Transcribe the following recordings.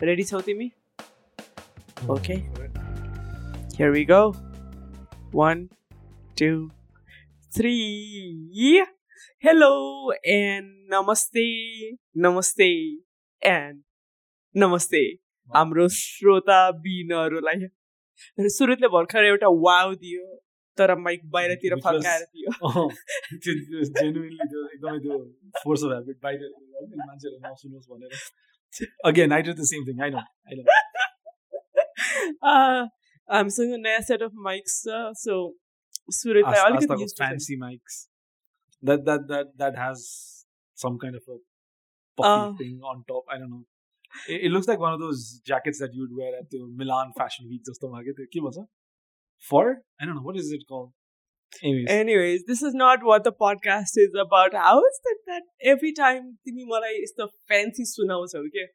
Ready छौ तिमी okay here we go one two three hello and नमस्ते नमस्ते एन्ड नमस्ते हाम्रो श्रोता बिनहरूलाई सुरुतले भर्खर एउटा वाउ दियो तर माइक बाहिरतिर फर्काएर दियो त्यो जेन्युनली त्यो एकदमै त्यो फोर्स अफ हेबिट बाहिर मान्छेहरूले नसुनोस् भनेर Again, I do the same thing. I know. I know. uh, I'm seeing a set of mics, sir. So, Surit, I only get used to fancy mics. That that that that has some kind of a puffy uh, thing on top. I don't know. It, it, looks like one of those jackets that you'd wear at the Milan Fashion Week. Just market For I don't know what is it called. Anyways. Anyways. this is not what the podcast is about. How is that that every time Timi Marai is the fancy sunao okay?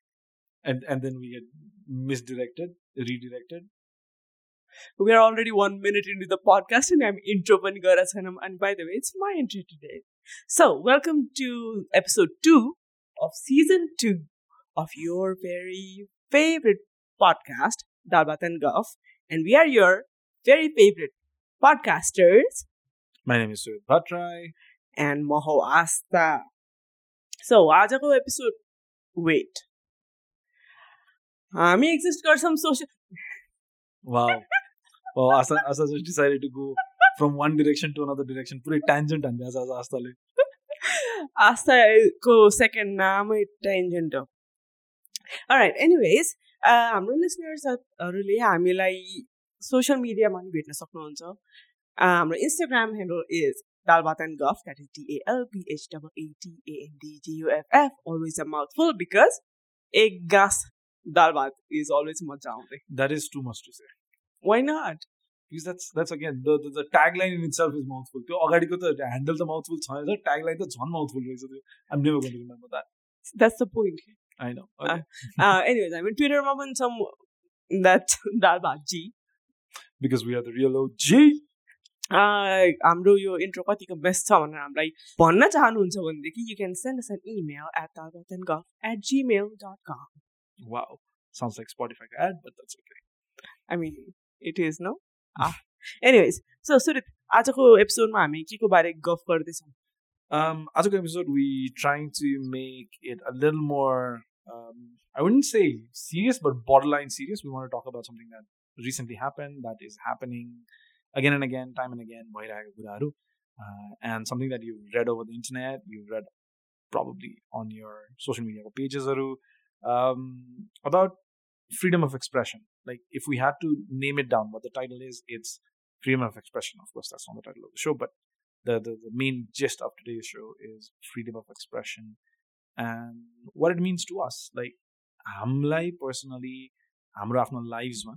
And and then we get misdirected, redirected. We are already one minute into the podcast, and I'm Intropan Garasanam. And by the way, it's my intro today. So, welcome to episode two of season two of your very favorite podcast, Dalbat and Guff. And we are your very favorite podcasters My name is Suyat Bhatrai. and Moho Asta. So, आजको episode, wait. हामी exist गर्छौँ social Wow. wow, Asa, Asa just decided to go from one direction to another direction. पुरै tangent हान्ने आज आज आस्ताले. आस्थाको second नामै tangent हो right anyways हाम्रो लिसनर्सहरूले हामीलाई Social मिडियामा पनि भेट्न सक्नुहुन्छ हाम्रो Instagram handle is Dalbat and that is D-A-L-B-H-W-A-T-A-N-D-G-U-F-F always a mouthful because a gas Dalbat is always much down. That is too much to say. Why not? Because that's that's again the the, the tagline in itself is mouthful. त्यो अगाडिको त handle त mouthful छैन त tagline त झन् mouthful रहेछ त्यो I'm never going to remember that. That's the point. I know. Okay. Uh, uh, anyways, I mean Twitter ma पनि some that Dalbat G because we are the real OG. Uh, हाम्रो यो intro कतिको best छ भनेर हामीलाई भन्न चाहनुहुन्छ भनेदेखि you can send us N email eight गफ eight Gmail dot come Wow. Sounds like Spotify ad, but that's okay. आई मिन इट इज नो एनिवेज सो सुरित आजको एपिसोडमा हामी के को बारे गफ गर्दैछौँ Um, आजको episode we trying to make it a little more. Um, I wouldn't say serious, but borderline serious. We want to talk about something that recently happened, that is happening again and again, time and again. भइरहेको कुराहरू. Uh, and something that you've read over the internet, you've read probably on your social media pages um, about freedom of expression. Like if we had to name it down, what the title is, it's freedom of expression. Of course, that's not the title of the show, but the, the, the main gist of today's show is freedom of expression and what it means to us. Like, हामीलाई personally, हाम्रो आफ्नो लाइफ्समा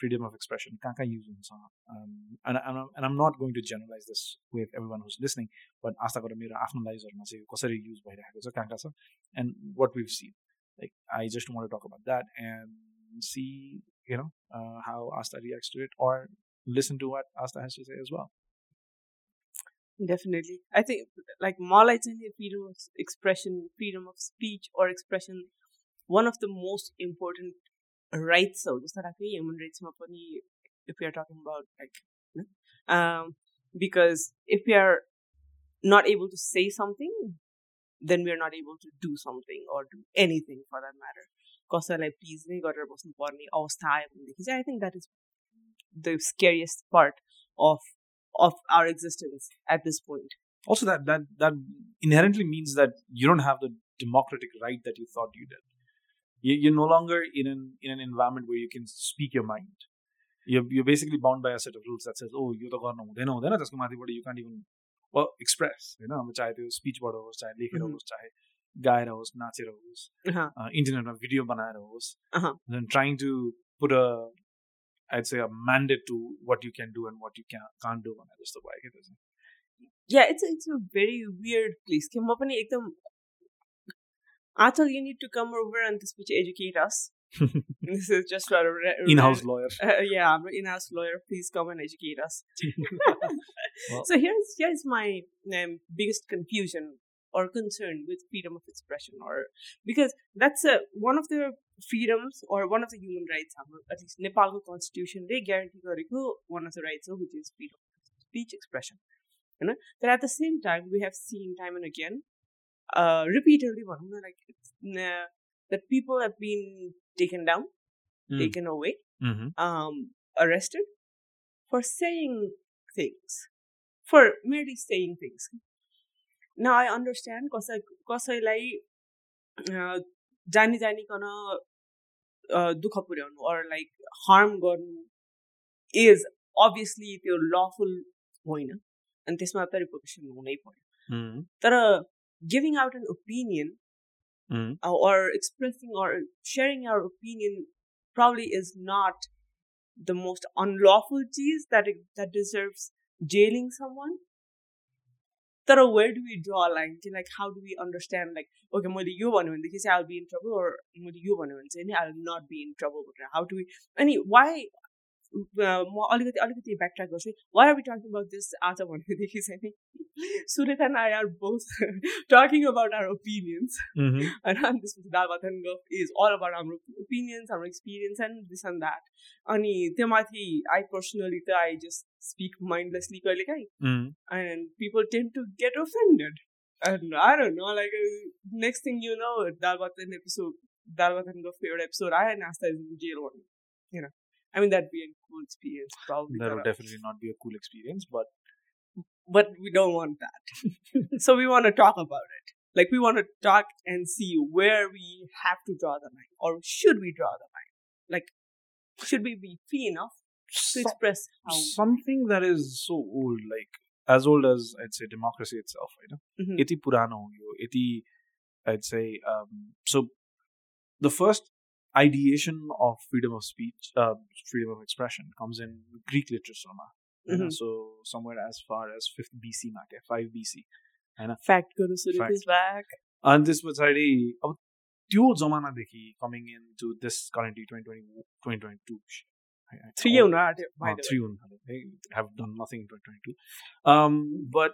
freedom of expression कहाँ कहाँ use हुन्छ um, and, and, I'm- and I'm not going to generalize this with everyone who's listening, but आशा गरेर मेरो आफ्नो लाइफ्सहरूमा चाहिँ कसरी युज भइरहेको छ कहाँ कहाँ छ and what we've seen. Like, I just want to talk about that and see, you know, uh, how Asta reacts to it or listen to what Asta has to say as well. Definitely I think like मलाई चाहिँ नि freedom of expression freedom of speech or expression one of the most important rights हो जस्तो लाग्छ human राइट्समा पनि if you're talking about like because if you are not able to say something, then we are not able to do something or do anything for that matter. कसैलाई please नै गरेर बस्नुपर्ने अवस्था आयो भनेदेखि चाहिँ I think that is the scariest part of of our existence eight this point Also, that that that inherently means that you don't have the democratic right that you thought you did. You, you're no longer in an in an environment where you can speak your mind. You're you're basically bound by a set of rules that says, oh, you the गर्नु हुँदैन हुँदैन त्यसको माथिबाट you can't even well express होइन अब चाहे त्यो स्पिचबाट होस् चाहे लेखेर Mhm. होस् चाहे गाएर होस् नाचेर होस् Uh-huh. इन्टरनेटमा भिडियो बनाएर होस् Uh-huh. then trying to put a I'd say a mandate to what you can do and what you can, can't do भनेर जस्तो भयो क्या त्यो चाहिँ Yeah, it's it's a very weird place. कि म पनि एकदम Atul, you need to come over and this educate us. this is just for a re- in-house re- lawyer. Uh, yeah, I'm an in-house lawyer. Please come and educate us. well. So here's here's my um, biggest confusion or concern with freedom of expression, or because that's a, one of the freedoms or one of the human rights. Um, at least Nepal constitution they guarantee one of the rights which is freedom of speech expression. You know? But at the same time, we have seen time and again uh, repeatedly भनौँ न like it's, uh, that people have been taken down Mm. taken away Mhm. um, arrested for saying things, for merely saying things. Now I understand कसै कसैलाई uh, जानी जानिकन uh, दुःख पुर्याउनु or like harm गर्नु is obviously त्यो lawful होइन अनि त्यसमा त रिपोर्टेसन हुनै पर्यो Mhm. तर giving out an opinion Mhm. uh, or expressing or sharing our opinion probably is not the most unlawful cheese that it, that deserves jailing someone. But where do we draw a line? To, Like, how do we understand? Like, okay, मैले यो भन्यो भनेदेखि चाहिँ I'll be in trouble, or मैले यो भन्यो भने चाहिँ नि I'll not be in trouble. भनेर. How do we? अनि why? uh, म अलिकति अलिकति ब्याकट्र्याक गर्छु why are we talking about this आज भनेदेखि चाहिँ नि सुरेख end I are both talking about our opinions Mhm. and I'm this with Dalvatan Gulf is all about our opinions, our experience, and this and that. अनि त्यो माथि I personally त I just speak mindlessly कहिले काहीँ Mhm. and people tend to get offended. And I don't know, like uh, next thing you know, Dalvatan episode, Dalvatan Gulf एउटा episode आयो and Asta is in jail one. You know, I mean that'd be a cool experience probably. That would definitely not be a cool experience, but but we don't want that. so we want to talk about it. Like we want to talk and see where we have to draw the line, or should we draw the line? Like, should we be free enough to so- express how? something that is so old, like as old as I'd say democracy itself, right? Mhm. Iti purano iti I'd say um, so the first ideation of freedom of speech, uh, freedom of expression comes in Greek literature. ma, होइन? Mhm. So somewhere as far as 5th BC मा क्या 5 BC Fact Guru Surit Fact. is back. अनि त्यस पछाडि अब त्यो जमानादेखि coming in to this currently twenty twenty twenty twenty to Three हुन आँट्यो, by the way. थ्री हुनु थाल्यो है have done nothing twenty twenty two but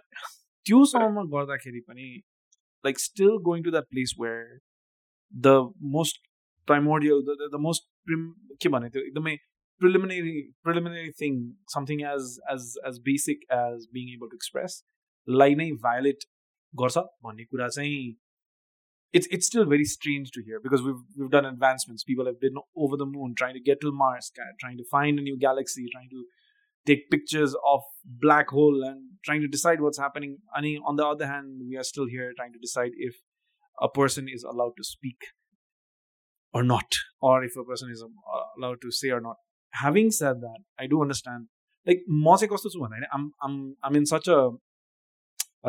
त्यो समयमा गर्दाखेरि पनि like still going to that place where the most primordial the most prim के भने त्यो एकदमै preliminary preliminary thing something as as as basic as being able to express लाई नै violate गर्छ भन्ने कुरा चाहिँ it's it's still very strange to hear because we've we've done advancements. People have been over the moon trying to get to Mars, ca- trying to find a new galaxy, trying to take pictures of black hole and trying to decide what's happening. And on the other hand, we are still here trying to decide if a person is allowed to speak or not, or if a person is uh, allowed to say or not. Having said that, I do understand. Like, म चाहिँ कस्तो छु भन्दा होइन I'm I'm I'm in such a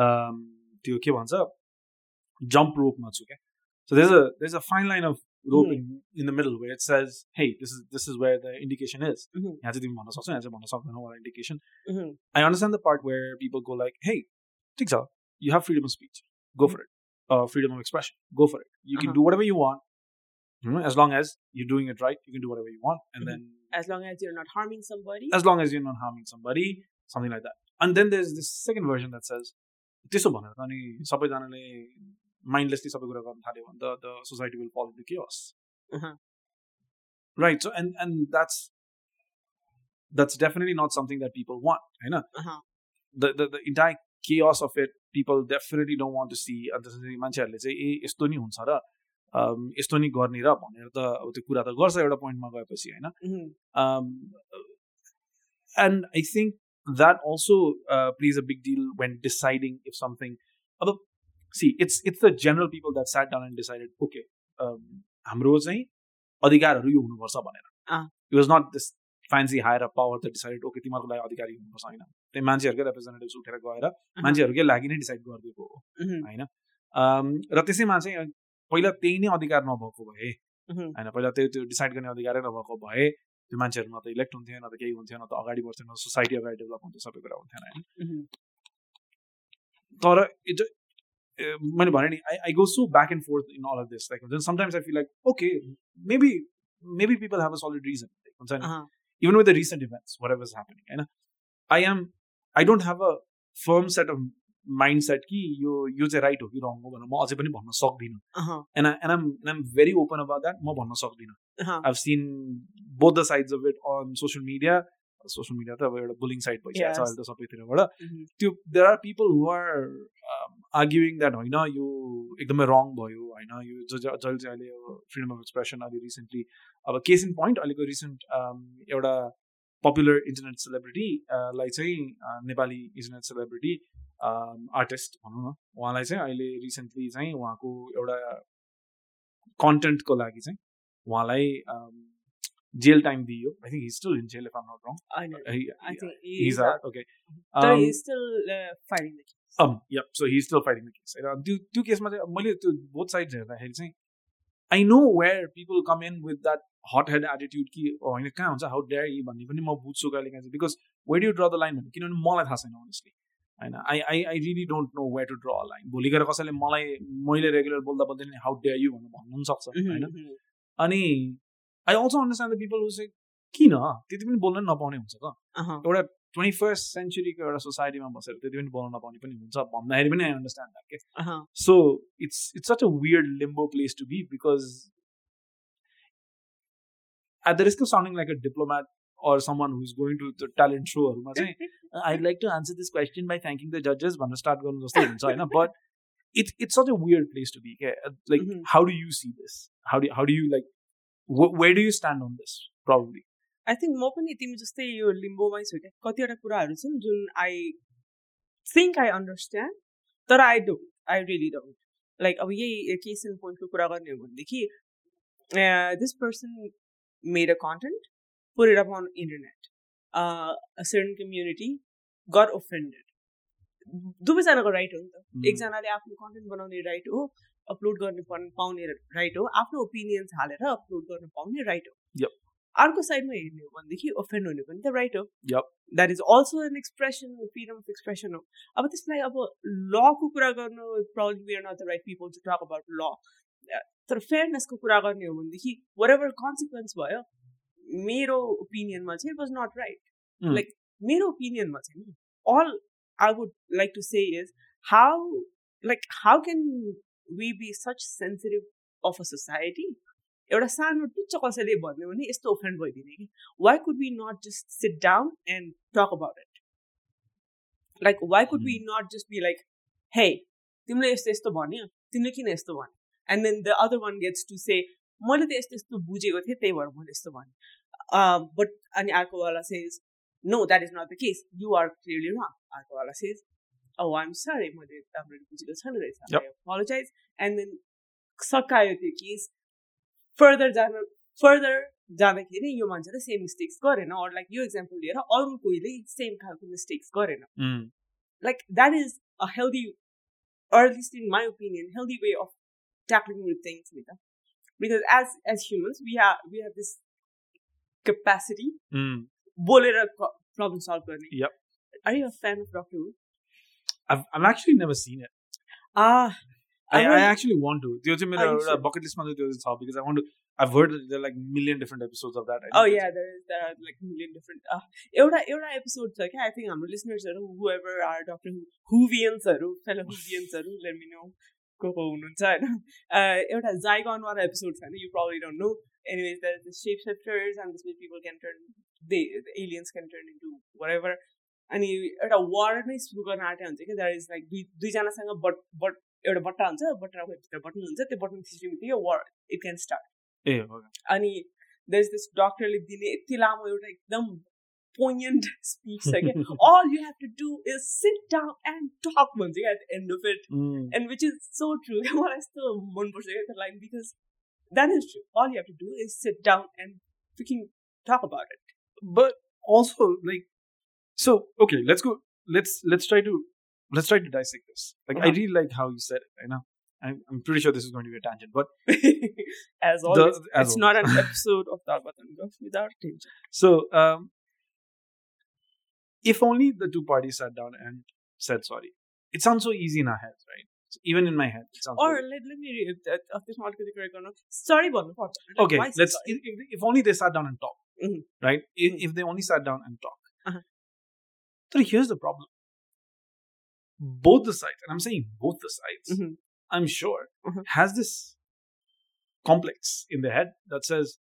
um, त्यो के भन्छ jump rope मा छु क्या so there's a there's a fine line of rope in, in the middle where it says hey this is this is where the indication is Mhm. यहाँ चाहिँ तिमी भन्न सक्छौ यहाँ चाहिँ भन्न सक्दैनौ what indication Mhm. I understand the part where people go like hey ठिक छ you have freedom of speech go for it uh, freedom of expression go for it you can Uh-huh. do whatever you want Mhm. as long as you're doing it right you can do whatever you want and Mhm. then As long as you're not harming somebody. as long as you're not harming somebody something like that and then there's this second version that says त्यसो भनेर त अनि सबैजनाले माइन्डलेसली सबै कुरा गर्न थाल्यो भने त the society will follow the chaos Uh-huh. right so and and that's that's definitely not something that people want होइन Uh-huh. the, the the entire chaos of it people definitely don't want to see अन्त त्यसरी मान्छेहरूले चाहिँ ए यस्तो नि हुन्छ र um, यस्तो नि गर्ने र भनेर त अब त्यो कुरा त गर्छ एउटा पोइन्टमा गएपछि होइन? And I think that also please a big deal when deciding if something अब see it's it's the general people that sat down and decided okay हाम्रो चाहिँ अधिकारहरू यो हुनुपर्छ भनेर। It was not this fancy higher power the decided okay तिमीहरूको लागि अधिकारी हुनुपर्छ होइन? त्यही मान्छेहरूकै रिप्रेजेन्टेटिभ उठेर गएर मान्छेहरूकै लागि नै डिसाइड गरिदिएको हो होइन? र त्यसैमा चाहिँ पहिला त्यही नै अधिकार नभएको भए. होइन पहिला त्यो त्यो डिसाइड गर्ने अधिकारै नभएको भए त्यो मान्छेहरू न त इलेक्ट हुन्थ्यो न त केही हुन्थ्यो न त अगाडि बढ्थ्यो न सोसाइटी अगाडि डेभलप हुन्थ्यो सबै कुरा हुन्थेन होइन. तर इट मैले भने नि I I go so back and forth in all of this like हुन्छ sometimes I feel like okay maybe maybe people have a solid reason हुन्छ नि Uh-huh. even with the recent events, whatever's happening. And I am, I don't have a firm set of mind set कि यो यो चाहिँ right हो कि रङ हो भनेर म अझै पनि भन्न सक्दिनँ. And and I'm and I'm very open about that म भन्न सक्दिनँ. I've seen both the sides of it on social media. Social media त अब एउटा बुलिङ साइड भइसकेको छ. अहिले त सबैतिरबाट Mhm. त्यो there are people who are arguing that होइन यो एकदमै रङ भयो होइन यो ज- जसले चाहिँ अहिले फ्रिडम अफ एक्सप्रेसन अहिले रिसेन्टली अब केस इन पोइन्ट अहिलेको रिसेन्ट एउटा पपुलर इन्टरनेट सेलिब्रिटी लाई चाहिँ नेपाली इन्टरनेट सेलिब्रिटी आर्टिस्ट भनौँ न उहाँलाई चाहिँ अहिले रिसेन्टली चाहिँ उहाँको एउटा कन्टेन्टको लागि चाहिँ उहाँलाई जेल टाइम दिइयो। I think he's still in jail if I'm not wrong so he's still fighting the case. होइन त्यो त्यो केसमा चाहिँ मैले त्यो बोथ साइड्स हेर्दाखेरि चाहिँ I know where people come in with that hot head attitude कि "ओ, होइन कहाँ हुन्छ? हाउ डेयर यी भन्ने पनि म बुझ्छु कहिले काहीँ because where do draw the line भन्ने। किनभने मलाई थाहा छैन अनेस्टली होइन I I I really don't know where to draw line भोलि गएर कसैले मलाई मैले रेगुलर बोल्दा बोल्दै नै हाउ डेयर यु भनेर भन्नु पनि सक्छ होइन. अनि I also understand the people who चाहिँ किन त्यति पनि बोल्न नपाउने हुन्छ त. एउटा ट्वेन्टी फर्स्ट सेन्चुरीको एउटा सोसाइटीमा बसेर त्यति पनि बोल्न नपाउने पनि हुन्छ भन्दाखेरि पनि आई अन्डरस्ट्यान्ड द्याट के. So it's it's such a weird limbo place to be because at the risk of sounding like a diplomat or someone who's going to the talent showहरूमा चाहिँ I'd like to answer this question by thanking the judges भनेर start गर्नु जस्तो हुन्छ होइन but it's it's such a weird place to be okay? like Mhm. how do you see this how do how do you like wh- where do you stand on this probably I think म पनि तिमी जस्तै यो लिम्बोमै छु क्या कतिवटा कुराहरू छन् जुन आई think आई understand तर I don't I really don't like अब यही केस इन पोइन्टको कुरा गर्ने हो भनेदेखि this person made a content put it up on internet. Uh, a certain community got offended. दुवैजनाको राइट हो नि त. एकजनाले आफ्नो कन्टेन्ट बनाउने राइट हो अपलोड गर्न पाउने राइट हो आफ्नो ओपिनियन्स हालेर अपलोड गर्न पाउने राइट हो. अर्को साइडमा हेर्ने हो भनेदेखि ओफेन्ड हुने पनि त राइट हो. That is also an expression freedom of expression हो। अब त्यसलाई अब लको कुरा गर्नु problem we are not the right people to talk about law तर फेयरनेसको कुरा गर्ने हो भनेदेखि वाट एभर कन्सिक्वेन्स भयो मेरो ओपिनियनमा चाहिँ it was not right Mm. Like मेरो ओपिनियनमा चाहिँ नि all I would like to say is how like how can we be such sensitive of a society एउटा सानो टुच्च कसैले भन्यो भने यस्तो ओफेन्ड भइदिने कि why could we nut just sit down and talk about it like why could we nut just be like hey तिमीले यस्तो यस्तो भन्यो तिमीले किन यस्तो भन्यो and then the other one gets to say मैले त यस्तो यस्तो बुझेको थिएँ त्यही भएर मैले यस्तो भने बट अनि अर्कोवाला says know that is not the case you are clearly रङ अर्कोवाला सेज ओ आइम सरी मैले राम्ररी बुझेको छैन रहेछ Yep. अपोलोजाइज एन्ड देन सकायो त्यो केस फर्दर जान फर्दर जाँदाखेरि यो मान्छेले सेम मिस्टेक्स गरेन अर लाइक यो इक्जाम्पल लिएर अरू कोहीले सेम खालको मिस्टेक्स गरेन Mm. like that is a healthy or at least in my opinion healthy way of tackling with things Nita. because as as humans we have we have this capacity Mm. bolera problem solve गर्ने Yep. are you a fan of doctor who I've, I've actually never seen it ah I, I I heard- actually want to त्यो चाहिँ Oh, मेरो you एउटा should. bucket list मा चाहिँ त्यो चाहिँ छ because I want to I've heard that there are like million different episodes of that I oh think yeah there is there are like million different uh, एउटा एउटा episode छ क्या I think हाम्रो लिसनर्सहरू whoever are doctor who हुभियन्सहरू fellow हुभियन्सहरू let me know को को हुनुहुन्छ होइन Uh, एउटा जाइगनवाला एपिसोड छ होइन यु probably don't know anyways there's the shape shifters and this way people can turn they the aliens can turn into whatever अनि एउटा वार नै सुरु गर्न आँटे हुन्छ कि द्याट इज लाइक दुई दुईजनासँग बट बट एउटा बट्टा हुन्छ बट्टाको भित्र बटन हुन्छ त्यो बटन थिच्ने बित्तिकै वार इट क्यान स्टार्ट ए. अनि देयर दिस डक्टरले दिने यति लामो एउटा एकदम छ क्या all you have to do is sit down and talk भन्छ क्या at end of it Mm. And which is so true क्या that is true. All you have to do is sit down and freaking talk about it. But also, like, so okay, let's go. Let's let's try to let's try to dissect this. Like. I uh-huh. really like how you said it. I know. I'm, I'm pretty sure this is going to be a tangent, but as always, the, as it's always. not an episode of Dalbatanga without tangent. So, um, if only the two parties sat down and said sorry. It sounds so easy in our heads, right? even in my head. Or let, let, me after small story bono Okay, let's. If, if, only they sat down and talked, mm-hmm. right? If, mm-hmm. if, they only sat down and talked. Uh-huh. So here's the problem. Both the sides, and I'm saying both the sides, mm-hmm. I'm sure, has this complex in their head that says,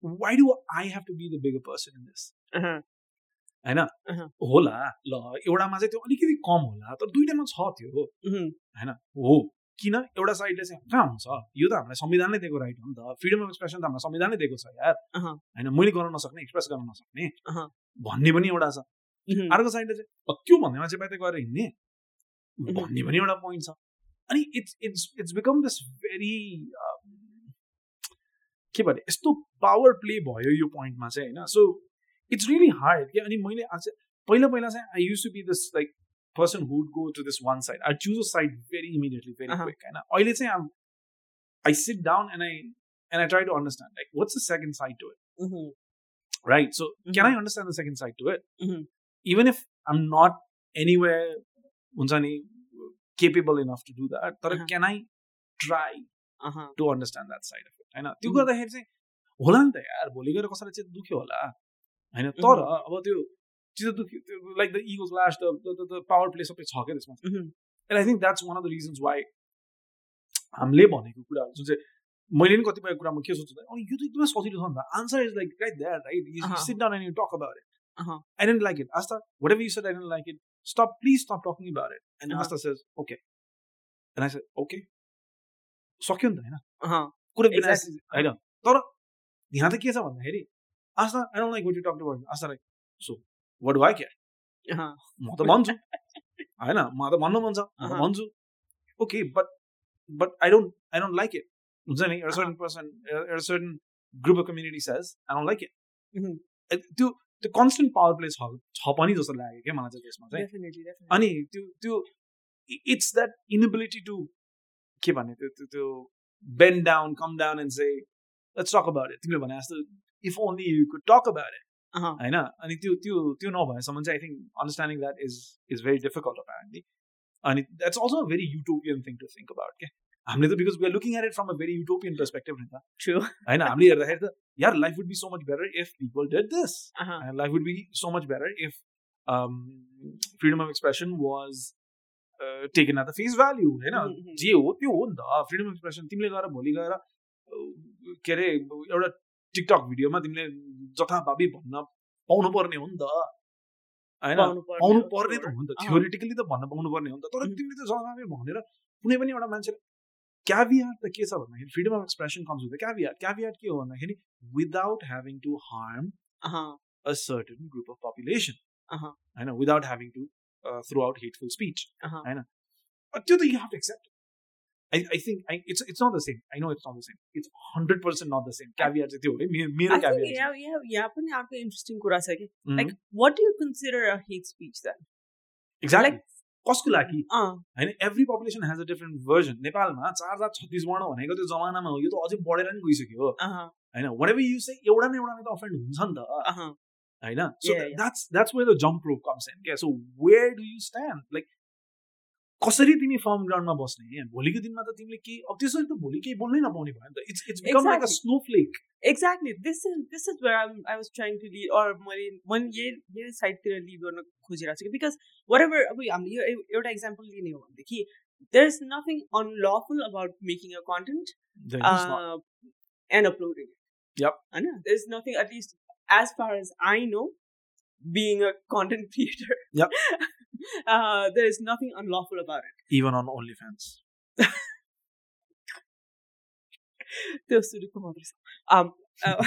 "Why do I have to be the bigger person in this? Uh-huh. होइन। होला ल एउटामा चाहिँ त्यो अलिकति कम होला तर दुइटामा छ त्यो. होइन हो किन? एउटा साइडले चाहिँ कहाँ हुन्छ? यो त हामीलाई संविधानले दिएको राइट हो नि त। फ्रिडम अफ एक्सप्रेसन त हामीलाई संविधानले दिएको छ यार। होइन मैले गर्न नसक्ने एक्सप्रेस गर्न नसक्ने। भन्ने पनि एउटा छ. अर्को साइडले चाहिँ त्यो भन्नेमा चाहिँ बाहिर गएर हिँड्ने. भन्ने पनि एउटा पोइन्ट छ। अनि it's it's it's become this very के भने यस्तो पावर प्ले भयो यो पोइन्टमा चाहिँ होइन? सो इट्स रियली हार्ड कि अनि मैले आज पहिला पहिला चाहिँ I use to be this like person who'd go to this one side I choose a side very immediately very Uh-huh. Quick होइन अहिले चाहिँ आम आई sit down and I and I try to understand like what's the second side to it Mhm. right? So can Mhm. I understand the second side to it? Mhm. Even if I'm not anywhere हुन्छ नि, capable enough to do that, तर Uh-huh. can I try Uh-huh. to understand that side of it? होइन त्यो Mhm. गर्दाखेरि चाहिँ होला नि त यार भोलि गएर कसैलाई चाहिँ दुख्यो होला होइन तर अब त्यो चिज दुख्यो like the ego clash the power play सबै छ क्या त्यसमा. And I think that's one of the reasons why हामीले भनेको कुराहरू जुन चाहिँ मैले पनि कतिपय कुरामा के सोच्छु अनि यो त एकदमै सजिलो छ नि त answer is like right that right you. Sit down and you talk about it. I don't like it Aastha whatever you said I don't like it stop please stop talking about it and. Aastha says okay and I said okay सक्यो नि त होइन. कुरो. होइन तर यहाँ त के छ भन्दाखेरि आस्था I don't like what you talk about Aastha like so what do I care. म त भन्छु होइन मलाई त भन्नु मन छ म। भन्छु okay but but I don't I don't like it हुन्छ नि एउटा सर्टन पर्सन एउटा certain group of community says I don't like. It त्यो त्यो कन्सटेन्ट पावर प्ले छ छ पनि जस्तो लाग्यो क्या मलाई चाहिँ त्यसमा चाहिँ. अनि त्यो त्यो इट्स द्याट इनेबिलिटी टु के भन्ने त्यो त्यो त्यो bend down come down and say let's talk about it तिमीले भने जस्तो if only you could talk about it Uh-huh. होइन अनि त्यो त्यो त्यो नभएसम्म चाहिँ I think understanding that is is very difficult अप्यारेन्टली अनि that's also a very utopian thing to think about क्या हामीले त because we are looking at it from a very utopian perspective नि त True. होइन हामीले हेर्दाखेरि त यार life would be so much better if people did this Uh-huh. and life would be so much better if um, freedom of expression was uh, taken at the face value होइन Mhm. जे हो त्यो हो नि त freedom of expression तिमीले गएर भोलि गएर uh, के अरे एउटा टिकटक भिडियोमा तिमीले जथाभावी भन्न पाउनु पर्ने हो नि त होइन पाउनु पर्ने त. हो नि त अँ। थियोरिटिकली त भन्न पाउनु पर्ने हो नि त तर. तिमीले त जथाभावी भनेर कुनै पनि एउटा मान्छेले क्याभियाट त के छ भन्दाखेरि freedom of expression comes with caveat caveat के हो भन्दाखेरि without having to harm Uh-huh. a certain group of population. Uh-huh. I know, without having to uh, throw out hateful speech. Uh-huh. I know. I, I think I, it's it's not the same. I know it's not the same. It's hundred percent not the same. Caveat चाहिँ त्यो हो है मे- मेरो I think caveat यहाँ यहाँ यहाँ पनि अर्को इन्ट्रेस्टिङ कुरा छ कि Mhm. Like what do you consider a hate speech then exactly like- कसको लागि अँ होइन every population has a different version नेपालमा चार हजार छत्तिस वर्ण भनेको त्यो जमानामा हो यो त अझै बढेर नि गइसक्यो अँ होइन वाट एभर यु चाहिँ एउटा न एउटामा त अफेन्ड हुन्छ नि त अँ होइन सो Yeah, yeah. That's that's where the jump rope comes in क्या सो where do you stand like कसरी तिमी फर्म ग्राउन्डमा बस्ने? भोलिको दिनमा त तिमीले केही अब त्यसरी त भोलि केही बोल्नै नपाउने भयो नि त। It's it's become like a. Snowflake exactly this is this is where I was trying to lead or मैले मैले यही यही साइडतिर लिड गर्न खोजिरहेको छु कि बिकज वाट एभर अब हामीले यो एउटा इक्जाम्पल लिने हो भनेदेखि there is nothing unlawful about making a content and uploading. होइन there is nothing at least as far as I know a content creator. Yep. uh, there is nothing unlawful about it even on only fans त्यो सुरुको मात्रै छ um, uh,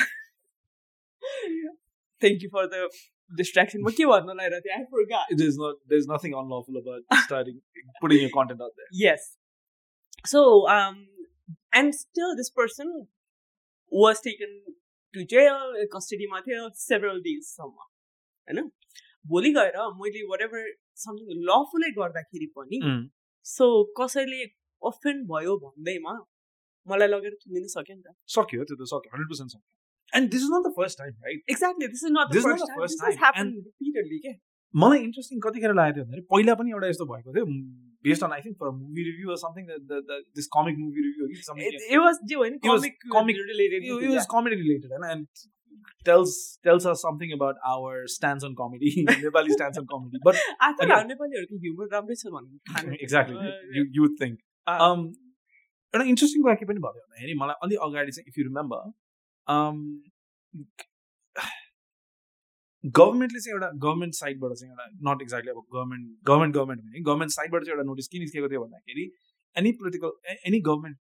thank you for the distraction म के भन्न लगाइरहेको थिएँ I forgot There's not there's nothing unlawful about starting putting your content out there. yes so um and still this person was taken to jail कस्टडीमा थियो several days सम्म होइन भोलि गएर मैले whatever something lawfully गर्दाखेरि पनि. सो कसैले अफेन्ड भयो भन्दैमा मलाई लगेर थुनिन सक्यो नि त। सक्यो त्यो त सक्यो हन्ड्रेड पर्सेन्ट सक्यो। And this is not the first time right exactly this is not This the is not first time this repeatedly के मलाई इन्ट्रेस्टिङ कतिखेर लागेको थियो भन्दाखेरि पहिला पनि एउटा यस्तो भएको थियो based on I think for movie review something this comic movie review कि समथिङ it was जे होइन It tells tells us something about our stance on comedy, Nepali stance on comedy. But आजकल Again- हाम्रो नेपालीहरूको humour राम्रै छ भन्नु exactly, you you would think. Uh, Um, एउटा इन्ट्रेस्टिङ कुरा के पनि भयो भन्दाखेरि मलाई अलि अगाडि चाहिँ इफ यु रिमेम्बर गभर्मेन्टले चाहिँ एउटा गभर्मेन्ट साइडबाट चाहिँ एउटा नट एक्ज्याक्टली अब गभर्मेन्ट गभर्मेन्ट गभर्मेन्ट भने गभर्मेन्ट साइडबाट चाहिँ एउटा नोटिस के निस्केको थियो भन्दाखेरि एनी पोलिटिकल एनी गभर्मेन्ट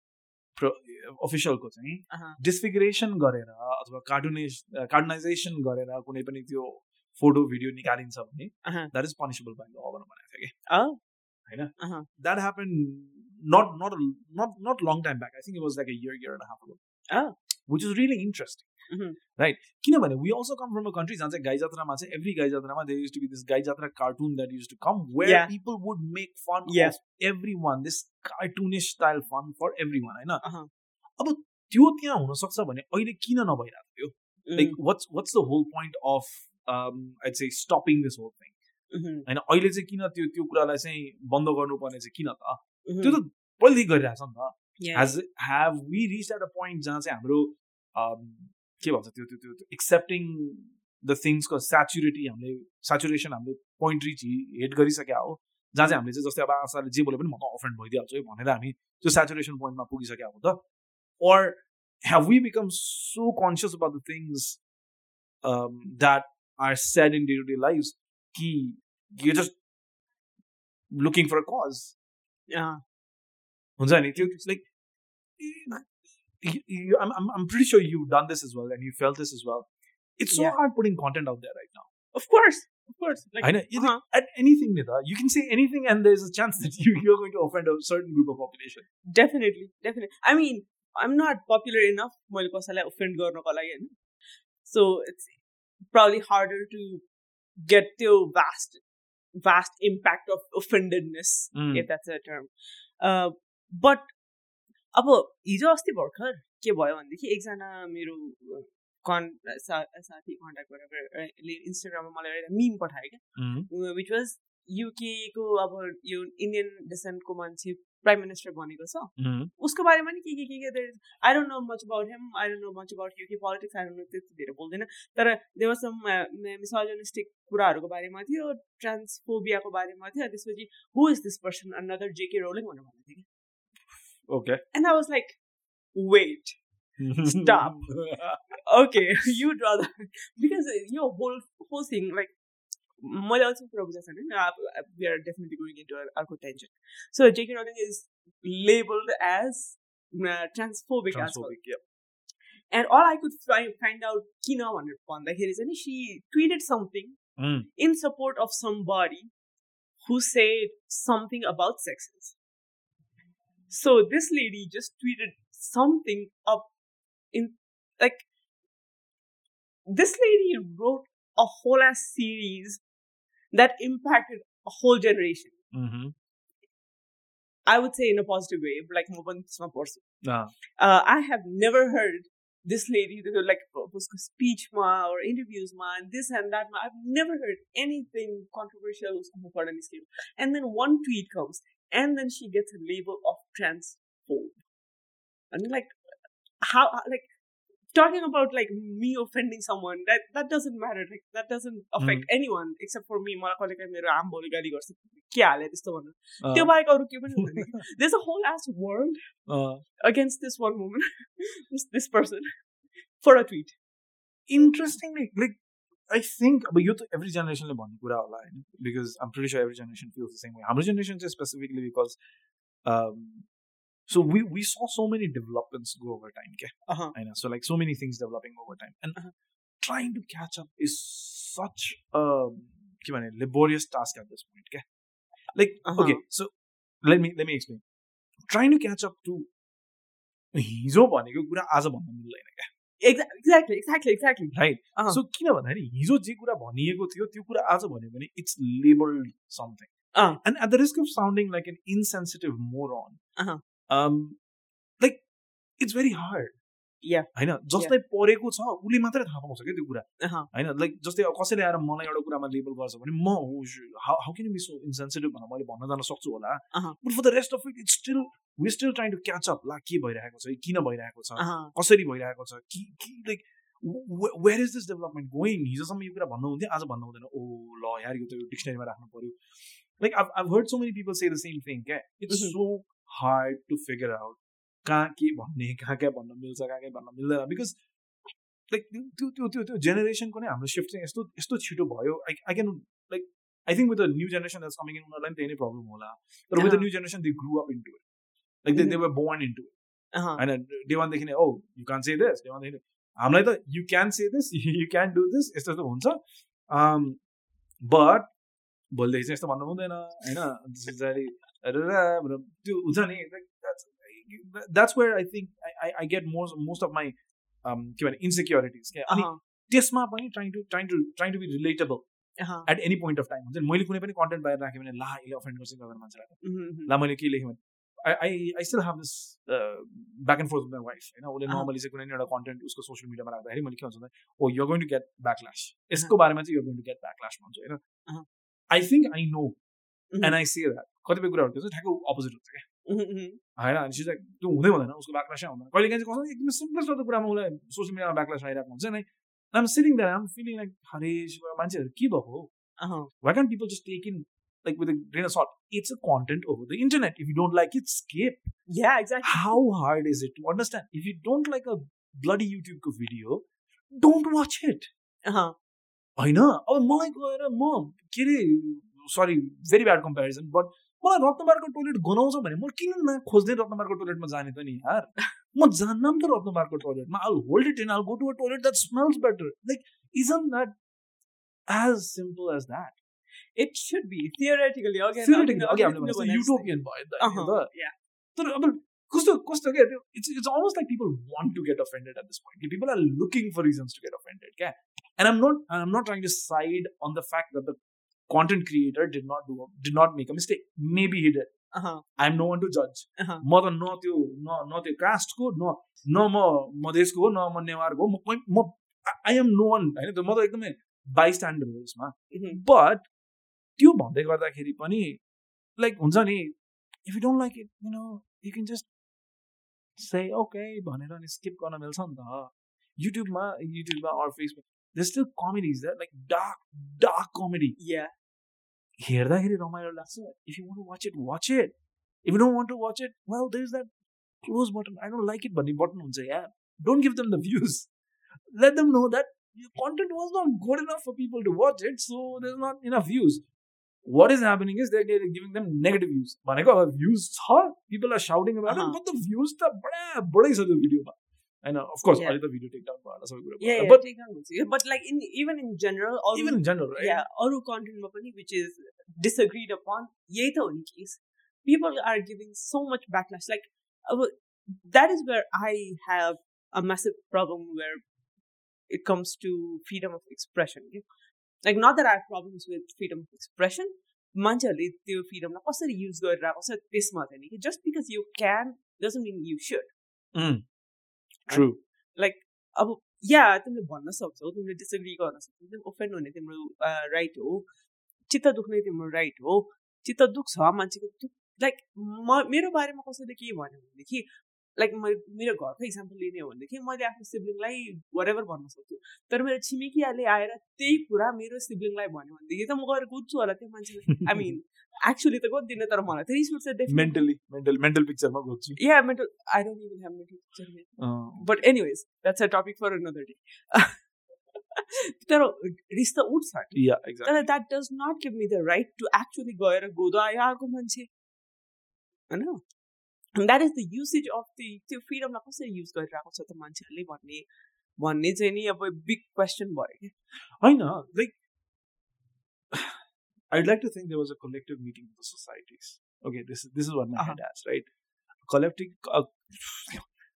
अफिसियलको चाहिँ डिसफिगरेसन गरेर अथवा कार्टुनेस कार्टुनाइजेसन गरेर कुनै पनि त्यो फोटो भिडियो निकालिन्छ भने द्याट इज पनिसेबल बाई ल भनेर भनेको थियो कि। होइन? That happen not not not not long time back I think it was like a year year and half which is really interesting right किनभने we also come from a country जहाँ चाहिँ गाई जात्रामा चाहिँ एभ्री गाई जात्रामा there used to be this Gai Jatra cartoon that used to come where people would make fun everyone this cartoonist style fun for everyone होइन अब त्यो त्यहाँ हुनसक्छ भने अहिले किन नभइरहेको थियो? Like what's what's the whole point of it say stopping this whole thing होइन अहिले चाहिँ किन त्यो त्यो कुरालाई चाहिँ बन्द गर्नुपर्ने चाहिँ किन त? त्यो mm-hmm. त पहिलेदेखि गरिरहेछ नि त। Has have we reached at a point जहाँ चाहिँ हाम्रो um, के भन्छ त्यो त्यो त्यो एक्सेप्टिङ द थिङ्सको सेचुरिटी हामीले सेचुरेसन हामीले पोइन्ट रिच हेट गरिसकेका हो जहाँ चाहिँ हामीले चाहिँ जस्तै अब आशाले जे बोले पनि म त अफेन्ड भइदिइहाल्छु है भनेर हामी त्यो सेचुरेसन पोइन्टमा पुगिसकेका हो त or have we become so conscious about the things um, that are said in day-to-day lives कि you're just looking for a cause अँ, हुन्छ नि त्यो like I'm, I'm, I'm pretty sure you've done this as well and you felt this as well. It's so Yeah. hard putting content out there right now. of course, of course. Like, I know. uh-huh. At anything, Nita, you can say anything and there's a chance that you, you're going to offend a certain group of population. definitely, definitely. I mean, I'm not popular enough मैले कसैलाई offend गर्नको लागि होइन so it's probably harder to get त्यो vast vast impact of offendedness Mm. if that's a term uh, but अब हिजो अस्ति भर्खर के भयो भनेदेखि एकजना मेरो कन् सा साथी कन्ट्याक्ट गरेर इन्स्टाग्राममा मलाई एउटा मिम पठायो क्या। विच वाज युकेको अब यो इन्डियन डिसेन्टको मान्छे प्राइम मिनिस्टर बनेको छ। उसको बारेमा नि के के के के I don't know much about him I don't know much about UK politics I don't know त्यति धेरै बोल्दैन। तर देवर सम मिसोजनिस्टिक कुराहरूको बारेमा थियो ट्रान्सफोबियाको बारेमा थियो त्यसपछि who is this person another JK Rowling भनेर भनेको थियो कि Okay. And I was like wait Stop. okay, you'd rather because your whole whole thing like मैले अल्सो कुरा बुझाएको छैन we are definitely going into अर्को tension so JK rolling is labelled as transphobic as Transphobic, yeah. And all I could find out किन भनेर भन्दाखेरि चाहिँ नि सी tweeted something Mm. in support of somebody who said something about sexes. So this lady just tweeted something up in like this lady wrote a whole ass series that impacted a whole generation. Mm-hmm. I would say in a positive way, but like Mobantsma person. Ah. Uh, I have never heard this lady like speech ma or interviews ma and this and that ma. I've never heard anything controversial and then one tweet comes and then she gets a label of transphobe. And like how like talking about like me offending someone that that doesn't matter like that doesn't affect anyone except for me मलाई कहिले काहीँ मेरो आम भोलि गाली गर्छ के हाले त्यस्तो भन्नु Uh, त्यो बाहेक अरू के पनि हुँदैन there's a whole ass world uh, against this one woman, this, this person, for a tweet. I think अब युथ एभ्री जेनेरेसनले भन्ने कुरा होला होइन बिकज एम प्रिस एभ्री जेनेरेसन फिल्स हाम्रो जेनेरेसन चाहिँ specifically because so we we we so many developments go over time क्या होइन so like so many things developing over time and trying to catch up is such के भने laborious task at this point like okay so let me let me explain trying to catch up to हिजो भनेको कुरा आज भन्न मिल्दैन क्या Exactly, exactly, exactly. Right. So किन भन्दाखेरि हिजो जे कुरा भनिएको थियो त्यो कुरा आज भन्यो भने it's labelled something. And at the risk of sounding like an insensitive more. On like it's very hard. होइन जसलाई परेको छ उसले मात्रै थाहा पाउँछ क्या त्यो कुरा. होइन लाइक जस्तै कसैले आएर मलाई एउटा कुरामा लेबल गर्छ भने म how can be so insensitive भनेर मैले भन्न जान सक्छु होला. But for the rest of it it's still we still trying to catch up ला के भइरहेको छ किन भइरहेको छ. कसरी भइरहेको छ कि कि like where is this development going हिजोसम्म यो कुरा भन्नु हुन्थ्यो आज भन्नु हुँदैन ओ ल यार यो त डिक्सनरीमा राख्नु पर्यो like I've heard so many people say the same thing क्या it's. So hard to figure out कहाँ के भन्ने कहाँ कहाँ भन्न मिल्छ कहाँ कहाँ भन्न मिल्दैन बिकज लाइक त्यो त्यो त्यो त्यो जेनेरेसनको नै हाम्रो सिफ्ट चाहिँ यस्तो यस्तो छिटो भयो I I can like I think with the new generation that's coming in उनीहरूलाई पनि त्यही नै प्रब्लम होला तर with the. New generation they grew up into it like they they were born into it होइन डे वानदेखि नै oh you can say this day वानदेखि हामीलाई त you can say this you can do this यस्तो यस्तो हुन्छ but भोलिदेखि चाहिँ यस्तो भन्नु हुँदैन होइन त्यो हुन्छ नि that's where I think I I get most most of my के भने इन्सेक्योरिटिज क्या अनि त्यसमा पनि trying to trying to trying to be relatable at any point of time हुन्छ नि मैले कुनै पनि कन्टेन्ट बाहिर राखेँ भने ला यसले अफेन्ड गर्छ गरेर मान्छेलाई ला मैले के लेखेँ भने I I I still have this back and forth with my wife होइन उसले। नर्मली चाहिँ कुनै पनि एउटा कन्टेन्ट उसको सोसियल मिडियामा राख्दाखेरि मैले के भन्छ भने ओ you going to get backlash यसको बारेमा चाहिँ you going to get backlash भन्छु होइन। I think I know and I see that कतिपय कुराहरूको चाहिँ ठ्याक्कै अपोजिट हुन्छ क्या आएर अनि चाहिँ त्यो हुँदैन उसको ब्याक्लास हुँदैन कहिले काहीँ कस्तो एकदम सिम्पल कुरामा उसलाई सोसियल मिडियामा ब्याकलास आइरहेको हुन्छ नै सेलिङ द फिलिङ लाइक हरे मान्छेहरू के भएको why can people just take in like with it's a content over the internet if you don't like it's skip या exact how hard is it to understand if you don't like a bloody युट्युबको video don't watch it होइन अब मलाई गएर म के अरे सरी भेरी ब्याड कम्पेरिजन बट मलाई रत्नबारको टोइलेट गनाउँछ भने म किन न खोज्दै रत्नबारको टोइलेटमा जाने त नि यार म जान्न नि त रत्नबारको टोइलेटमा I hold it in I go to a toilet that smells better like isn't that as simple as that it should be theoretically again. Theoretically, अघि- अघि अघि हामीले तिमीले भनेको भने जस्तै। युटोपियन भयो नि त अहँ, यो त। yeah. तर अब कस्तो कस्तो क्या त्यो it's it's almost like people want to get offended at this point people are looking for reasons to get offended क्या and I'm not I'm not trying to side on the fact that the content creator did not do did not make a mistake maybe he did अहँ, I am no one to जज म त न त्यो न न त्यो कास्टको न न म मधेसको हो न म नेवारको हो, म म आई एम नो वान होइन त्यो म त एकदमै बाई स्ट्यान्डर्ड हो यसमा बट त्यो भन्दै गर्दाखेरि पनि लाइक हुन्छ नि if you don't like it you know you can just say okay भनेर अनि स्किप गर्न मिल्छ नि त। युट्युबमा युट्युबमा or Facebook the still कमेडिज like dark dark comedy yeah. हेर्दाखेरि रमाइलो लाग्छ if you want to watch it watch it if you don't want to watch it well there is that close button I don't like it भन्ने button हुन्छ या don't give them the views let them know that your content was not good enough for people to watch it, so there's not enough views. What is happening is they're getting- giving them negative views. भनेको अब views छ people are shouting about Uh-huh. it, but the views त बडा बडै छ त्यो भिडियोमा होइन of course Yeah. अहिले त भिडियो टेक डाउन भयो सबै कुरा Yeah, भयो yeah, but take on this. Yeah, but like in even in general, अरू- even in general right yeah, अरू कन्टेन्टमा पनि which is disagreed upon यही त हो नि case people are giving so much backlash like अब that is where I have a massive problem where it comes to freedom of expression okay? like not that I have problems with freedom of expression मान्छेहरूले त्यो फ्रिडमलाई कसरी use गरिरहेको छ त्यसमा चाहिँ नि just because you can doesn't mean you should True. Like अब या तिमीले भन्न सक्छौ तिमीले डिसएग्री गर्न सक्छौ तिमीले ओफेन्ड हुने तिम्रो राइट हो चित्त दुख्ने तिम्रो राइट हो चित्त दुख्छ मान्छेको लाइक म मेरो बारेमा कसैले के भन्यो भनेदेखि लाइक म मेरो घरको इक्जाम्पल लिने हो भनेदेखि मैले आफ्नो सिब्लिङलाई वरेभर भन्न सक्छु। तर मेरो छिमेकीहरूले आएर त्यही कुरा मेरो सिब्लिङलाई भन्यो भनेदेखि त म गएर कुद्छु होला त्यो मान्छेले आई मिन एक्चुली त गोद्दिनँ तर मलाई त रिस उठ्छ definitely mentally mental mental picture मा गोच्छु या mental I don't even have mental Uh, but anyways that's a topic for another day. तर रिस त उठ्छ। तर that does not give me the right to actually गएर गोदो आयो अर्को मान्छे। होइन? That is the usage of the त्यो फ्रिडमलाई कसरी युज गरिरहेको छ त मान्छेहरूले भन्ने भन्ने चाहिँ नि अब बिग क्वेसन भयो कि होइन like I'd like to think there was a collective meeting of the societies. Okay, this is this is what my Uh-huh. head has, right? Collective a,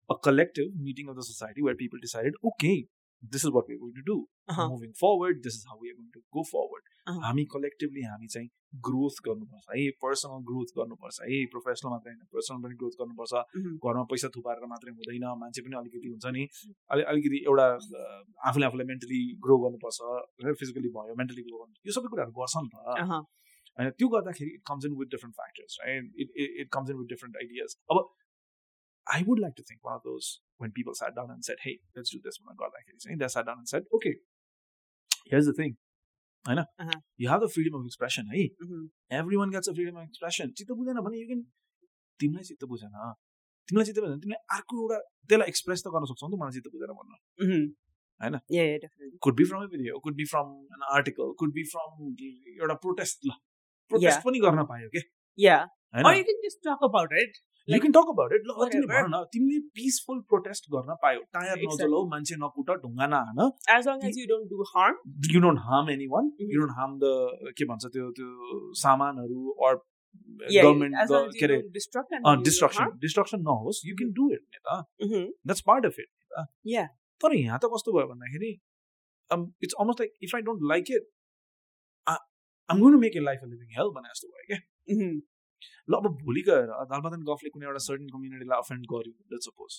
a collective meeting of the society where people decided, okay, this is what we're going to do. Uh-huh. Moving forward, this is how we are going to go forward. Uh-huh. हामी collectively हामी चाहिँ growth गर्नुपर्छ है personal growth गर्नुपर्छ है professional मात्रै होइन personal पनि ग्रोथ गर्नुपर्छ Mhm. घरमा पैसा थुपारेर मात्रै हुँदैन मान्छे पनि अलिकति हुन्छ नि अलि अलिकति एउटा आफूले आफूलाई मेन्टली ग्रो गर्नुपर्छ फिजिकली भयो मेन्टली ग्रो गर्नु यो सबै कुराहरू गर्छ नि त अहँ, होइन त्यो गर्दाखेरि it comes in with different factors right it it comes in with different ideas अब I would like to think one of those when people sat down and said, "Hey, let's do this." When I got back, they sat down and said, "Okay, here's the thing." I know Uh-huh. you have the freedom of expression. Hey, Mhm. everyone gets a freedom of expression. चित्त बुझेन भने you can तिमीलाई चित्त बुझेन तिमीलाई चित्त बुझेन तिमीले अर्को एउटा त्यसलाई एक्सप्रेस त गर्न सक्छौ नि त मलाई चित्त बुझेन भन्न Mhm. Could be from a video could be from an article could be from एउटा प्रोटेस्ट ल प्रोटेस्ट. पनि गर्न पायो के Yeah. Or होइन you can just talk about it. You can talk about it ल तिमीले whatever. भन न तिमीले पिसफुल प्रोटेस्ट गर्न पायो टायर. नजलाउ मान्छे नकुट ढुङ्गा नहान As long as you don't do harm. You don't harm anyone. You don't harm the के भन्छ त्यो त्यो सामानहरू अर गभर्मेन्ट के अरे डिस्ट्रक्सन. डिस्ट्रक्सन नहोस् यु क्यान डु इट नेता Mhm. That's part of it. तर यहाँ त कस्तो भयो भन्दाखेरि it's almost like if I don't like it I'm going make a life a living help भने जस्तो भयो क्या Mhm. ल अब भोलि गएर दालपातन गफले कुनै एउटा सर्टन कम्युनिटीलाई अफेन्ड गर्यो लेट सपोज.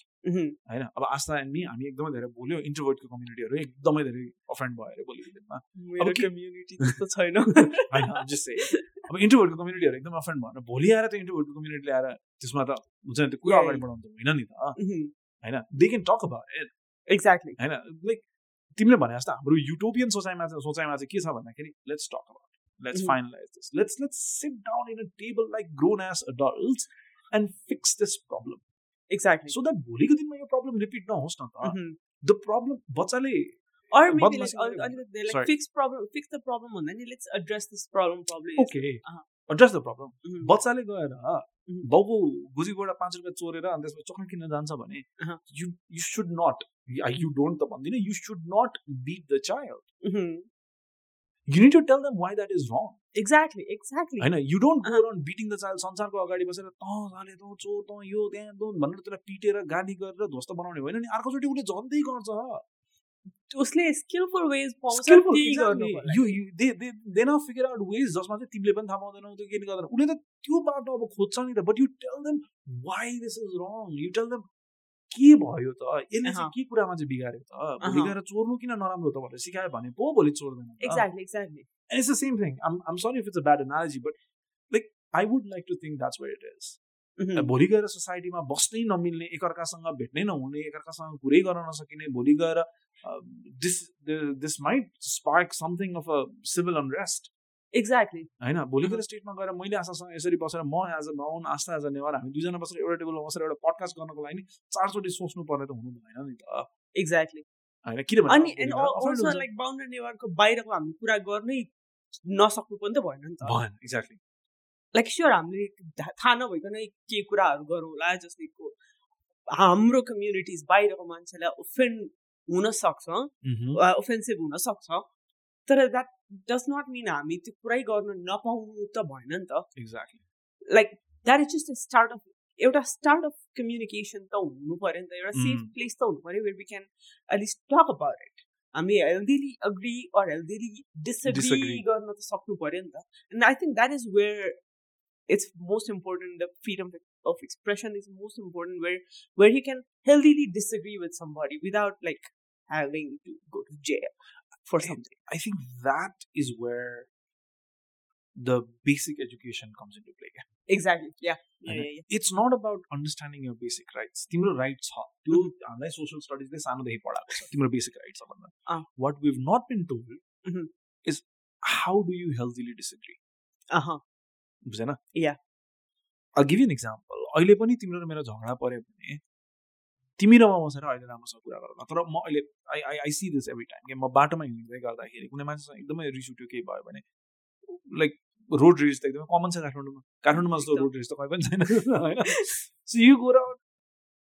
होइन? अब आस्था एन्ड मी हामी एकदमै धेरै बोल्यो इन्ट्रोभर्टको कम्युनिटीहरू एकदमै धेरै अफेन्ड भयो अरे भोलिको दिनमा मेरो के- community त्यस्तो छैन। होइन जस्तै अब इन्ट्रोभर्टको कम्युनिटीहरू एकदमै अफेन्ड भने भोलि आएर त्यो इन्ट्रोभर्टको कम्युनिटीले आएर त्यसमा त हुन्छ नि त्यो कुरा अगाडि बढाउनु त होइन नि त. होइन? They can talk about it Exactly. होइन? लाइक तिमीले भने जस्तो हाम्रो युटोपियन सोचाइमा सोचाइमा चाहिँ के छ भन्दाखेरि let's talk about let's Mhm. Finalise this let's let's sit down in a table like grown as adults end fix this problem Exactly. So that भोलिको दिनमा यो प्रब्लम रिपिट नहोस् न त Mhm. The problem बच्चाले Or maybe like, बदमासी al- गरेर- अलिकति like Sorry. fix problem, fix the problem भन्दा नि let's address this problem probably. Okay uh. Address the problem Mhm. बच्चाले गएर बाउको गुजीबाट पाँच रुपियाँ चोरेर अनि त्यसपछि चक्लेट किन्न जान्छ भने अँ। You you should nut you don't त भन्दिनँ you should not beat the child Mhm. you need to tell them why that is wrong Exactly. Exactly. होइन you don't go. Around beating the child संसारको अगाडि बसेर तँ जाने तँ चोर तँ यो त्यहाँ तँ भनेर त्यसलाई पिटेर गाली गरेर ध्वस्त बनाउने होइन नि? अर्कोचोटि उसले झन्दै गर्छ। उसले they, they, they now figure out ways जसमा चाहिँ तिमीले पनि थाहा पाउँदैनौ त्यो के गर्दैन। उसले त त्यो बाटो अब खोज्छ नि त but you tell them why this is wrong you tell them के भयो त यसले चाहिँ। के कुरामा चाहिँ बिगार्यो त भोलि। गएर चोर्नु किन नराम्रो त भनेर सिकायो भने पो भोलि चोर्दैन. And it's the same thing. I'm, I'm sorry if it's a bad analogy, but like I would like to think that's where it is. Mhm. भोलि गएर सोसाइटीमा बस्नै नमिल्ने एकअर्कासँग भेट्नै नहुने एकअर्कासँग कुरै गर्न नसकिने भोलि गएर this this might spark something of a civil unrest Exactly. होइन भोलि गएर अहँ। स्टेटमा गएर मैले आशासँग यसरी बसेर म as a Bahun Aastha as a Newar हामी दुईजना बसेर एउटा टेबलमा बसेर एउटा पडकास्ट गर्नको लागि चारचोटि सोच्नु पर्ने त हुनु भएन नि त Exactly. होइन किनभने अनि like बााउन्ड्री नेवारको बाहिरको हामी कुरा गर्नै नसक्नु पनि त भएन नि त भएन एक्ज्याक्टली लाइक स्योर हामीले थाहा नभइकन के कुराहरू गरौँला जस्तै को हाम्रो कम्युनिटिज बाहिरको मान्छेलाई ओफेन्ड हुन सक्छ ओफेन्सिभ हुन सक्छ तर द्याट डज नट मिन हामी त्यो पुरै गर्न नपाउनु त भएन नि त exactly like that is just start of एउटा स्टार्ट अफ कम्युनिकेसन त हुनु पऱ्यो नि त एउटा सेफ Mm. प्लेस त हुनु पऱ्यो where we can at least talk about it हामी हेल्दिली अग्री अर हेल्दिली डिसएग्री Disagree. गर्न त सक्नु पऱ्यो नि त and I think that is where it's most important the freedom of expression is most important where where you can healthily disagree with somebody without like having to go to jail for I- something I think that is where the basic education comes into play. exactly yeah yeah, होइन? yeah, yeah. It's not about understanding your basic rights. तिम्रो right छ त्यो हामीलाई social स्टडिजले सानोदेखि पढाएको छ तिम्रो basic right छ भन्दा अँ। वाट we've nut bin told Mhm. Is how do you हेल्दिली disagree uh-huh बुझेन Yeah. I'll give you an example. अहिले पनि तिम्रो र मेरो झगडा पऱ्यो भने तिमी र म बसेर अहिले राम्रोसँग कुरा गरौँ तर म अहिले I I I see this every time कि म बाटोमा हिँड्दै गर्दाखेरि कुनै मान्छेसँग एकदमै रिस उठ्यो केही भयो भने लाइक रोड रेस त एकदमै कमन छ काठमाडौँमा। काठमाडौँमा जस्तो। रोड रेस त कहीँ पनि छैन होइन? सो यो कुरा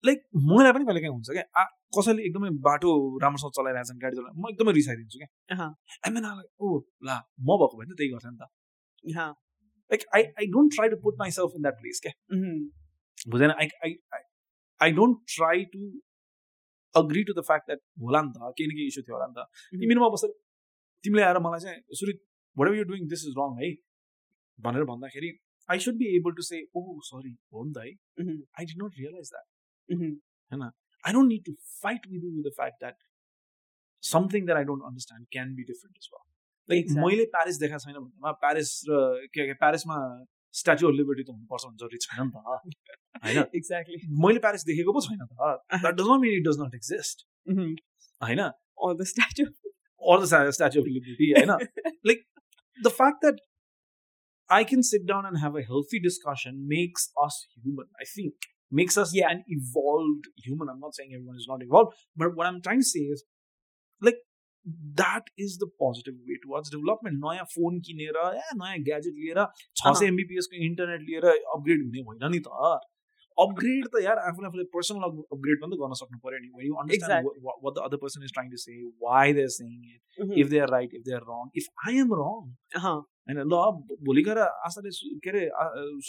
लाइक मलाई पनि कहिले काहीँ हुन्छ क्या कसैले एकदमै बाटो राम्रोसँग चलाइरहेको छ गाडी चलाइ म एकदमै रिसाइदिन्छु क्या। देन ओ ला म भएको भए त त्यही गर्थेँ नि त। Like I I don't try to put myself in that place क्या. बुझेन? I I I don't try to agree to the fact that होला नि त केही न केही इस्यु थियो होला नि त तिमीमा बसेर तिमीले आएर मलाई चाहिँ सुरु what you doing this is wrong है भनेर भन्दाखेरि I should be able to say oh sorry हो नि त है. I did not realise that don't need to fight with you with the fact that something that I don't understand can be different as well. Like Exactly. मैले Paris देखाएको छैन भन्दामा Paris र के प्यारिसमा statue of liberty त हुनुपर्छ भन्ने जरुरी छैन नि त होइन exactly मैले प्यारिस देखेको पो छैन त द्याट डज नट मिन it does not exist Mhm. होइन or the statue or the sta- Statue of Liberty. I know. like the fact that I can sit down and have a healthy discussion makes us human. I think makes us Yeah. an evolved human. I'm not saying everyone is not evolved, but what I'm trying to say is like that is the positive way towards development नयाँ phone किनेर ए नयाँ gadget लिएर छ सय एमबिपिएसको internet लिएर upgrade हुने होइन नि त अपग्रेड त यार आफूले आफूले पर्सनल अपग्रेड पनि त गर्न सक्नु पऱ्यो नि you understand other person is trying to say why they saying it if they are right if they are wrong if I am wrong होइन ल भोलि गएर आशाले के अरे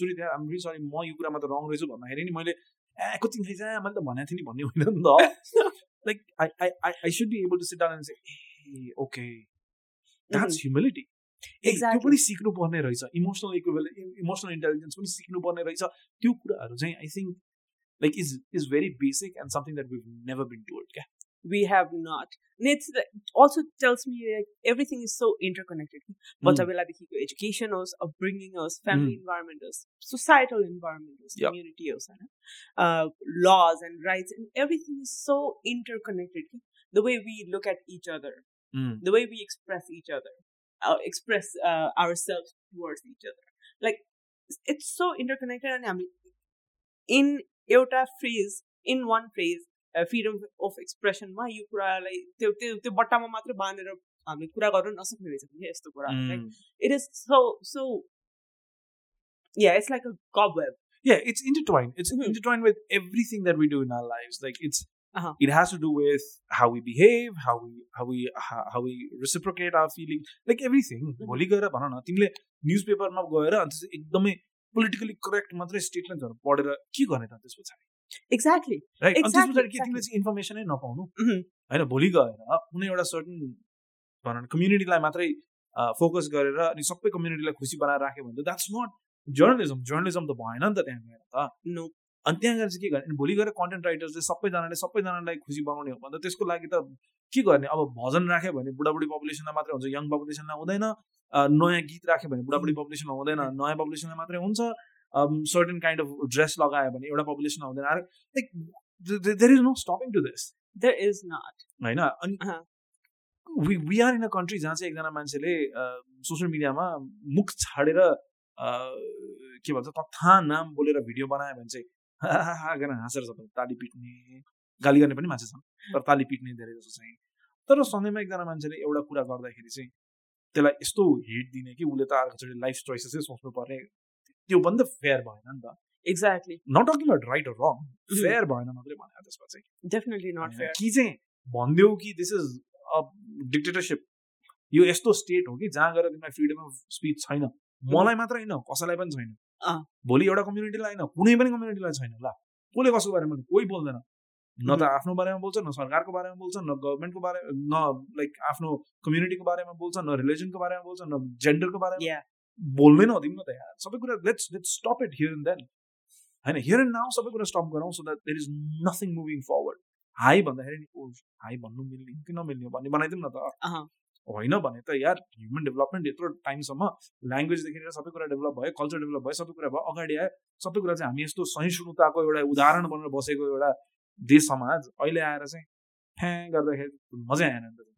सुरु यार आम रिली सरी म यो कुरामा त रङ रहेछु भन्दाखेरि नि मैले ए कति खाइस मैले त भनेको थिएँ नि भन्ने होइन नि। त like I I I should be able to sit down and say okay that's humility त्यो Exactly. पनि सिक्नु पर्ने रहेछ इमोसनल इक्वेबल इमोसनल इन्टेलिजेन्स पनि सिक्नु पर्ने रहेछ त्यो कुराहरू चाहिँ I think like is is very basic and something that we've never been told क्या we have not and it's it also tells me like everything is so interconnected बच्चा बेलादेखिको education होस् upbringing होस् family Mm. environment होस् societal environment होस् Yep. community होस् होइन uh, laws and rights and everything is so interconnected the way we look at each other the way we express each other uh, express uh, ourselves towards each other like it's so interconnected and हामी in एउटा phrase in one phrase freedom of एक्सप्रेसनमा यो कुरालाई त्यो त्यो त्यो बट्टामा मात्र बाँधेर हामीले कुरा गर्न नसक्ने रहेछ नि यस्तो कुरा like it is so so yeah it's like a cobweb yeah it's intertwined it's Mhm. intertwined with everything that we do in our lives like it's Uh-huh. it has to do with how we behave how we how we how, how we reciprocate our feelings like everything. भोलि गएर भन न तिमीले news पेपरमा गएर अनि त्यसपछि एकदमै पोलिटिकली करेक्ट मात्रै स्टेटमेन्टहरू पढेर के गर्ने त त्यस पछाडि? Exactly. राइट अनि त्यस पछाडि के. तिमीले चाहिँ इन्फर्मेसनै नपाउनु। Mhm. होइन भोलि गएर कुनै एउटा सर्टन भन कम्युनिटीलाई मात्रै फोकस गरेर अनि सबै कम्युनिटीलाई खुसी बनाएर राख्यो भने त द्याट्स नट जर्नलिजम जर्नलिजम त भएन नि त त्यहाँ गएर त। No. अनि त्यहाँ गएर चाहिँ के गर्ने? भोलि गएर कन्टेन्ट राइटर्सले सबैजनाले सबैजनालाई खुसी बनाउने हो। भने त त्यसको लागि त के गर्ने? अब भजन राख्यो भने बुढाबुढी पपुलेसनलाई मात्रै हुन्छ यङ पपुलेसनलाई हुँदैन। नयाँ गीत राख्यो भने बुढाबुढी पपुलेसनलाई हुँदैन नयाँ पपुलेसनलाई मात्रै हुन्छ। सर्टेन काइन्ड अफ ड्रेस लगायो भने एउटा पपुलेसनलाई हुँदैन। अरे like there is no stopping to this there is not. होइन? अनि। We we are in a country जहाँ चाहिँ एकजना मान्छेले सोसियल मिडियामा मुख छाडेर के भन्छ तथा नाम बोलेर भिडियो बनायो भने चाहिँ गरेर हाँसेर सबै ताली पिट्ने गाली गर्ने पनि मान्छे छन् तर ताली पिट्ने धेरै जसो चाहिँ तर सधैँमा एकजना मान्छेले एउटा कुरा गर्दाखेरि चाहिँ त्यसलाई यस्तो हिट दिने कि उसले त अर्कोचोटि लाइफ चोइसेसै सोच्नु पर्ने त्यो पनि त फेयर भएन नि त exactly. Not talking about right or wrong. Fair भएन मात्रै भने त्यसमा चाहिँ not होइन, fair. कि चाहिँ भनिदेऊ कि दिस इज अ डिक्टेटरसिप यो यस्तो स्टेट हो कि जहाँ गएर तिमीलाई फ्रिडम अफ स्पिच छैन मलाई मात्र होइन कसैलाई पनि छैन। भोलि एउटा कम्युनिटीलाई होइन कुनै पनि कम्युनिटीलाई छैन ल। कसले कसको बारेमा कोही बोल्दैन। न त आफ्नो बारेमा बोल्छ न सरकारको बारेमा बोल्छ न गभर्मेन्टको बारे न लाइक आफ्नो कम्युनिटीको बारेमा बोल्छ न रिलिजनको बारेमा बोल्छ न जेन्डरको बारेमा बोल्दैन हो तिमी त यार। सबै कुरा let's let's stop it here and then होइन हियर एन्ड नाउ सबै कुरा स्टप गरौँ so that there is nothing moving forward high भन्दाखेरि नि ओ हाई भन्नु मिल्ने कि नमिल्ने हो भन्ने बनाइदिउँ न त। होइन भने त यार ह्युमन डेभलपमेन्ट यत्रो टाइमसम्म ल्याङ्ग्वेजदेखि लिएर सबै कुरा डेभलप भयो कल्चर डेभलप भयो सबै कुरा भयो अगाडि आयो सबै कुरा चाहिँ हामी यस्तो सहिष्णुताको एउटा उदाहरण बनेर बसेको एउटा देश समाज अहिले आएर चाहिँ फ्याँ गर्दाखेरि मजै आएन नि त।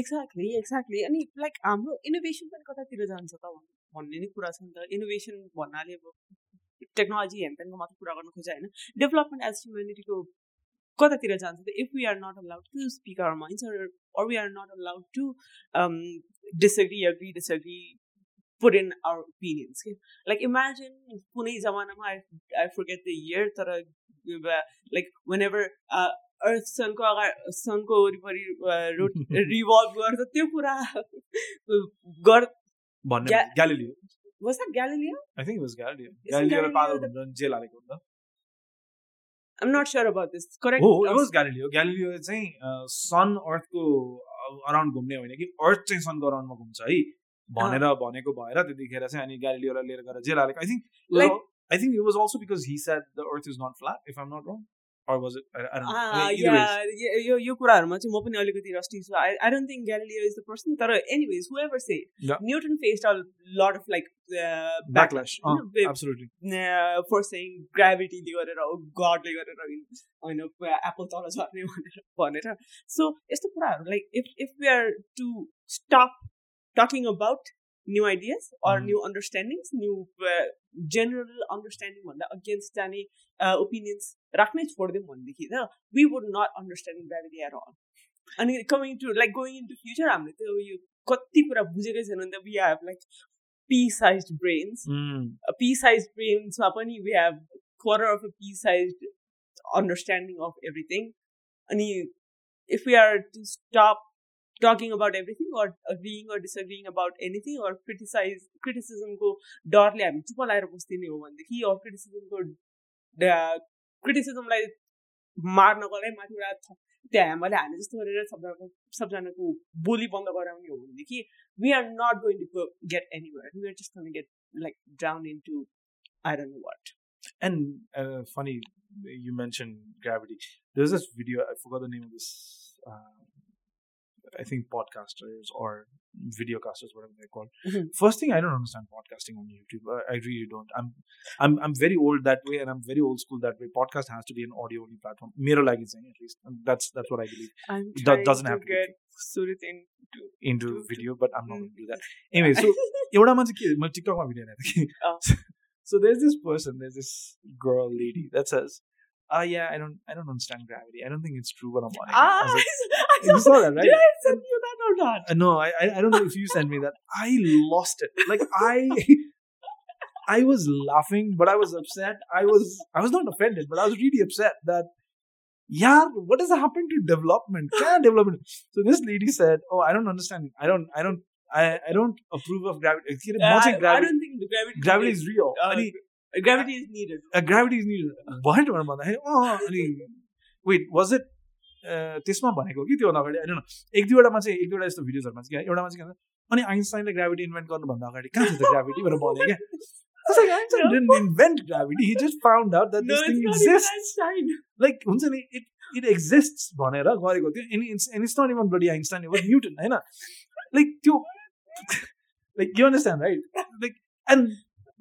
एक्ज्याक्टली एक्ज्याक्टली अनि लाइक हाम्रो इनोभेसन पनि कतातिर जान्छ त भन्ने नै कुरा छ नि त। इनोभेसन भन्नाले अब टेक्नोलोजी हेनतेनको मात्र कुरा गर्न खोजे होइन। डेभलपमेन्ट एज ह्युमेनिटीको कतातिर जान्छ त if we are not allowed to speak our minds or we are not allowed to disagree agree disagree put in our opinions के लाइक इमेजिन कुनै जमानामा I I forget the year तर like whenever earth सनको अगाडि सनको वरिपरि road revolve गर्छ त्यो कुरा गर् भन्ने Galileo. Was that Galileo I think it was Galileo Galileo पागल भन्छ जेल हालेको हुन्छ I'm not sure about this. Correct. Was Galileo Galileo चाहिँ सन अर्थको अराउन्ड घुम्ने होइन कि अर्थ चाहिँ सनको अराउन्डमा घुम्छ है भनेर भनेको भएर त्यतिखेर चाहिँ अनि ग्यालिलियोलाई लिएर गएर जेल हालेको I think I think it was also because he said the earth is not flat if I'm not wrong यो यो कुराहरूमा चाहिँ म पनि अलिकति रस्टी छु I I don't think Galileo is the person तर anyways however say Yeah. Newton faced a lot of like absolutely. For saying ग्राभिटीले गरेर हो गडले गरेर होइन एप्पल तल झर्ने भनेर भनेर सो यस्तो कुराहरू like if if we are to stop talking about new ideas or. New understandings new general understanding भन्दा अगेन्स्ट जाने ओपिनियन्स राख्नै छोडिदिउँ भनेदेखि त we would not understanding gravity at all अनि coming to like going in to future हामीले त यो कति कुरा बुझेकै छैन नि त we have like pea size brains. Pea size ब्रेन्समा पनि we have quarter of a pea size understanding of everything अनि if we are to stop talking about everything or agreeing or डिसअग्रिङ about anything or criticise क्रिटिसिजमको डरले हामी चुप लगाएर बस्दिने हो भनेदेखि अर क्रिटिसिजमको क्रिटिसिजमलाई मार्नको लागि माथिबाट त्यहाँ हामीले हाने जस्तो गरेर सबजनाको सबजनाको बोली बन्द गराउने हो भनेदेखि we are not going to go, get anywhere. We are just going to get like down into I don't know what. And uh, funny, you mentioned gravity. There's this video. I forgot the name of this. Uh, I think podcasters or videocasters, whatever they're called. Mhm. First thing, I don't understand podcasting on YouTube. I, I really don't. I'm, I'm, I'm very old that way, and I'm very old school that way. Podcast has to be an audio only platform. Mero lagi saying at least. And that's that's what I believe I'm That trying doesn't to have to be get Surit into. into To- to- video, but I'm not Mm. going to do that. Anyway, so एउटा मान्छे के मैले टिकटकमा video हेरेको थिएँ Oh. so there's this person there's this girl lady that oh uh, yeah, I don't, I don't understand gravity. I don't think it's true, what I'm like, ah, I like, I you saw that, right? Did I send you that or not? Uh, no, I, I don't know if you sent me that. I lost it. Like I, I was laughing, but I was upset. I was, I was not offended, but I was really upset that, yeah, what has happened to development? Can development? So this lady said, oh, I don't understand. I don't, I don't. I, I don't approve of gravity. Uh, I, I, don't think gravity, gravity, gravity is real. Uh, gravity is needed gravity is needed भएन भनेर भन्दाखेरि अँ अनि wait was it त्यसमा भनेको कि त्योभन्दा अगाडि? होइन एक दुईवटामा चाहिँ एक दुईवटा यस्तो भिडियोजहरूमा चाहिँ एउटामा चाहिँ के अनि आइन्स्टाइनले ग्राभिटी इन्भेन्ट गर्नुभन्दा अगाडि कहाँ थियो त ग्राभिटी भनेर भने क्या? Invent gravity he just found out that this thing exist like हुन्छ नि इट इट एक्जिस्ट भनेर गरेको थियो. Any it's not even bloody Einstein was Newton होइन? लाइक त्यो like you understand right like and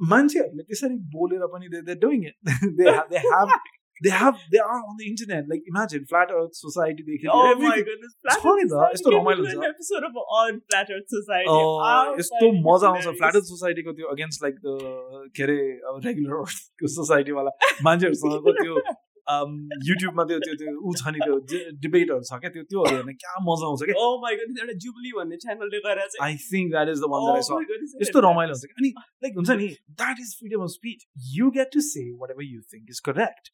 मान्छेहरूले त्यसरी बोलेर पनि they they doing it they they have they have they are on the internet like imagine flat earth society देखि छ नि त यस्तो रमाइलो हुन्छ episode of on flat earth society यस्तो मजा आउँछ फ्ल्याट अर्थ सोसाइटीको त्यो अगेन्स्ट लाइक द के अब रेगुलर अर्थको सोसाइटीवाला मान्छेहरूसँगको त्यो युट्युबमा त्यो त्यो त्यो ऊ छ नि त्यो डिबेटहरू छ क्या? त्यो त्योहरू हेर्न क्या मजा आउँछ क्या? Oh. एउटा जुबली भन्ने च्यानलले गरेर I think that is the one that I Oh स यस्तो रमाइलो हुन्छ अनि लाइक हुन्छ नि that is freedom of speech you get to say whatever you think is correct.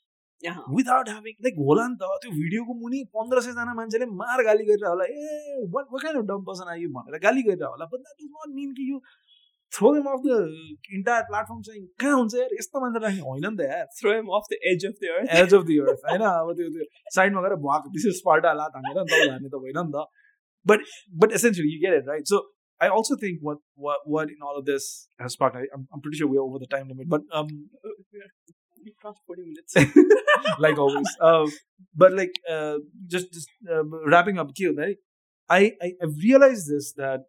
Without having like होला नि त त्यो भिडियोको मुनि पन्ध्र सयजना मान्छेले मार गाली गरेर होला। ए what what kind of dumb person आयो भनेर गाली गरेर होला। बट द्याट इज नट मिन कि यु throw them of the entire platform चाहिँ कहाँ हुन्छ यार यस्तो मान्छे राख्ने होइन नि त यार Throw him off the edge of the earth. Age of the अर्थ होइन अब त्यो त्यो साइडमा गएर भुवाको विशेष स्पार्टा लात हानेर नि त हान्ने त होइन नि त but but essentially you get it right so I also think what what what in all of this has sparked. I, I'm, I'm pretty sure we're over the time limit, but um, We crossed 40 minutes. like always. Uh, but like uh, just just uh, wrapping up here, right? I, I I've realized this that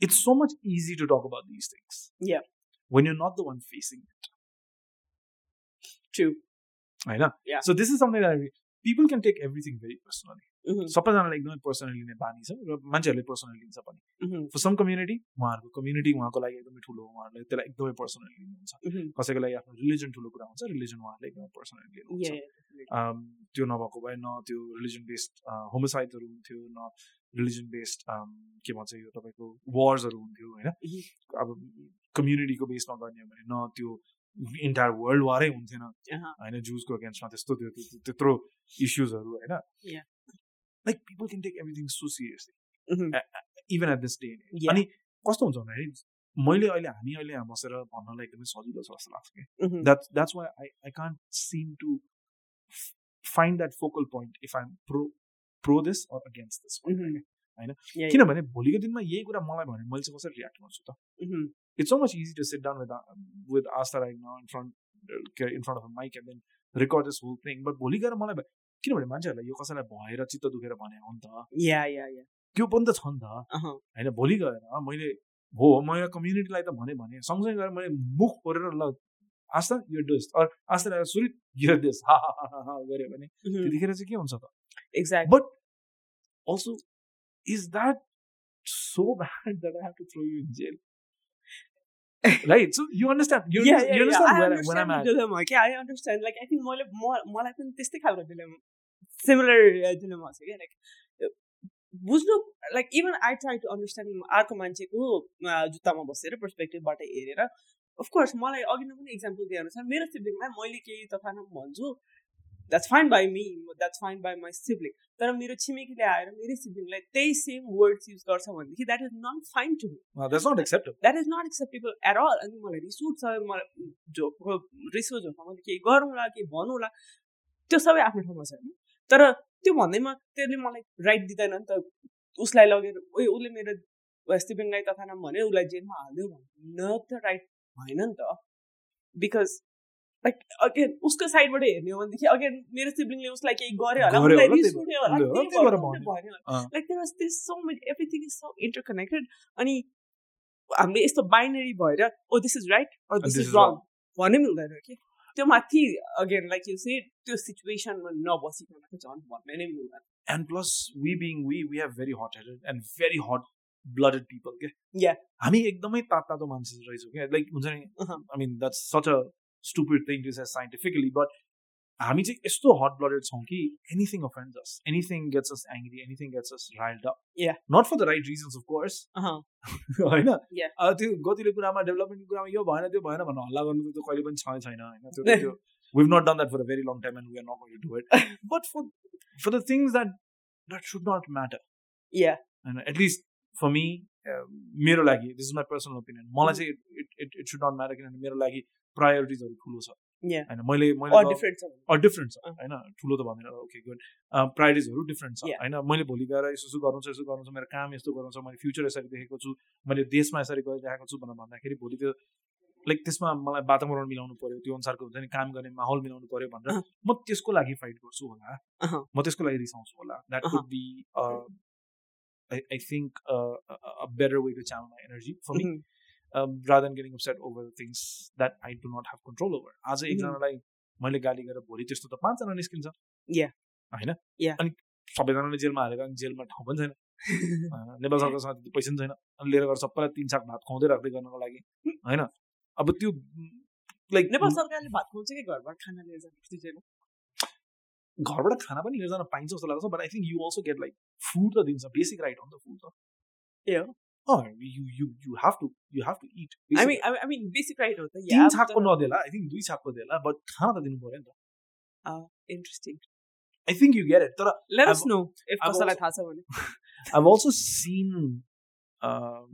it's so much easy to talk about these things. Yeah. When you're not the one facing it. True. I know. Yeah. So this is something that I can take everything very personally. Mhm, सबैजनालाई एकदमै personally लिने बानी छ र मान्छेहरूले personally लिन्छ पनि। फर सम community उहाँहरूको community उहाँको लागि एकदमै ठुलो हो उहाँहरूले त्यसलाई एकदमै पर्सनली लिनुहुन्छ। Mhm. कसैको लागि आफ्नो रिलिजन ठुलो कुरा हुन्छ रिलिजन उहाँहरूले एकदमै पर्सनली लिनुहुन्छ। त्यो नभएको भए न त्यो रिलिजन बेस्ड होमोसाइडहरू हुन्थ्यो न रिलिजन बेस्ड के भन्छ यो तपाईँको वार्सहरू हुन्थ्यो होइन? Mhm. अब कम्युनिटीको बेसमा गर्ने हो भने न त्यो इन्टायर वर्ल्ड वारै हुन्थेन. होइन जुजको अगेन्स्टमा त्यस्तो त्यो त्यो- त्यत्रो इस्युजहरू होइन. Like people can take everything so seriously. Even at this day. अनि कस्तो हुन्छ भन्दाखेरि मैले अहिले हामी अहिले यहाँ बसेर भन्नलाई एकदमै सजिलो छ जस्तो लाग्छ कि I, I can't seem to f- find that focal point if I'm pro pro this or against this one. Mhm. होइन. किनभने भोलिको दिनमा यही कुरा मलाई भने मैले चाहिँ कसरी रियाक्ट गर्छु त it's so much easy to sit down with uh, with Asta right now in front uh, in front of a mic and then record this whole thing. But भोलि गएर मलाई किनभने मान्छेहरूलाई यो कसैलाई भएर चित्त दुखेर भने हो नि त या या या त्यो पनि त छ नि त होइन भोलि गएर मैले हो मैले कम्युनिटीलाई त भने भने सँगसँगै गएर मैले मुख फोरेर ल आस्था यो डेस अर आस्था सुरित यो डेस गऱ्यो भने त्यतिखेर चाहिँ के हुन्छ त exact but also is that so bad that I have to throw you in jail right? So you understand? You, yeah, understand, yeah, you understand yeah. I where, I- understand when I'm the at? dilemma. Yeah, I understand. Like, I think मलाई पनि त्यस्तै खालको dilemma similar dilemma छ क्या like बुझ्नु like even I try to understand अर्को मान्छेको जुत्तामा बसेर पर्सपेक्टिभबाट हेरेर अफकोर्स मलाई अघि नै पनि इक्जाम्पल दिए अनुसार मेरो सिब्लिङलाई मैले केही तथा भन्छु that's fine by me that's fine by my sibling तर मेरो छिमेकीले आएर मेरो सिब्लिङलाई त्यही सेम वर्ड्स युज गर्छ भनेदेखि that is not fine to me. That is not acceptable at all अनि मलाई रिस उठ्छ मलाई झोक रिस झोकमा मैले केही गरौँला केही भनौँला त्यो सबै आफ्नो ठाउँमा छ होइन। तर त्यो भन्दैमा त्यसले मलाई राइट दिँदैन नि त। उसलाई लगेर ओइ उसले मेरो सिबिङलाई तथा नाम भन्यो उसलाई जेलमा हालिदियो भन्नु त राइट भएन नि त। बिकज लाइक अगेन उसको साइडबाट हेर्ने हो भनेदेखि अगेन मेरो सिब्लिङले उसलाई केही गर्यो होला उसलाई रिस उठ्यो। Like there was this so many everything is so interconnected अनि हामीले यस्तो बाइनरी भएर ओ this is right or this is wrong भन्नै मिल्दैन कि त्यो माथि अगेन लाइक यु से त्यो सिचुएसनमा नबसिकन चाहिँ झन् भन्नै नै मिल्दैन And plus, we being we, we have very hot-headed and very hot-blooded people. Okay? Yeah. हामी एकदमै तातो मान्छे रहेछौँ क्या लाइक हुन्छ नि. I mean that's such a stupid thing to say scientifically but हामी चाहिँ यस्तो हट ब्लडेड छौँ कि anything offend us anything gets us angry anything gets us riled up Yeah. Not for the right reasons of course होइन? त्यो गतिलो कुरामा डेभलपमेन्टको कुरामा यो भएन त्यो भएन भनेर हल्ला गर्नु त कहिले पनि छ छैन होइन? त्यो त्यो we've not done that for a very long time and we are not going to do it. But for for the things that that should not matter. Yeah, and at least for me uh, मेरो लागि this is my personal opinion. मलाई चाहिँ it, it, it should not matter किनभने मेरो लागि प्रायोरिटिजहरू ठुलो छ. होइन मैले मैले डिफ्रेन्ट छ अँ। होइन ठुलो त भन्दैन ओके गुड प्रायोरिटिजहरू डिफ्रेन्ट छ. होइन मैले भोलि गएर यसो यसो गर्नु छ यसो गर्नु छ मेरो काम यस्तो गर्नु छ मैले फ्युचर यसरी देखेको छु मैले देशमा यसरी गरिरहेको छु भनेर भन्दाखेरि भोलि त्यो लाइक त्यसमा मलाई वातावरण मिलाउनु पर्यो त्यो अनुसारको हुन्छ नि काम गर्ने माहौल मिलाउनु पर्यो भनेर अँ। म त्यसको लागि फाइट गर्छु होला अहँ, म त्यसको लागि रिसाउँछु होला that. Could be I think a better way to channel my energy for me rather than getting upset over things that I do not have control over. आज. एकजनालाई मैले गाली गरेर भोलि त्यस्तो त पाँचजना निस्किन्छ Yeah. होइन. अनि सबैजनाले जेलमा हालेर अनि जेलमा ठाउँ पनि छैन नेपाल सरकारसँग त्यति पैसा पनि छैन अनि लिएर गएर सबैलाई तिन साग भात खुवाउँदै राख्दै गर्नको लागि होइन अब त्यो लाइक नेपाल सरकारले भात खुवाउँछ कि घरबाट खाना लिएर जेलमा? घरबाट खाना पनि लिएर जान पाइन्छ जस्तो लाग्छ but I think you also get like food त दिन्छ बेसिक राइट हो नि त फुड त ए हो? अँ you you you have to you have to eat I mean, I mean, I mean, basic right हो त तिन छाकको नदेला आई थिङ्क दुई छाकको देला बट खाना त दिनु पऱ्यो नि। त interesting. I think you get it तर कसैलाई थाहा छ भने. Also seen um,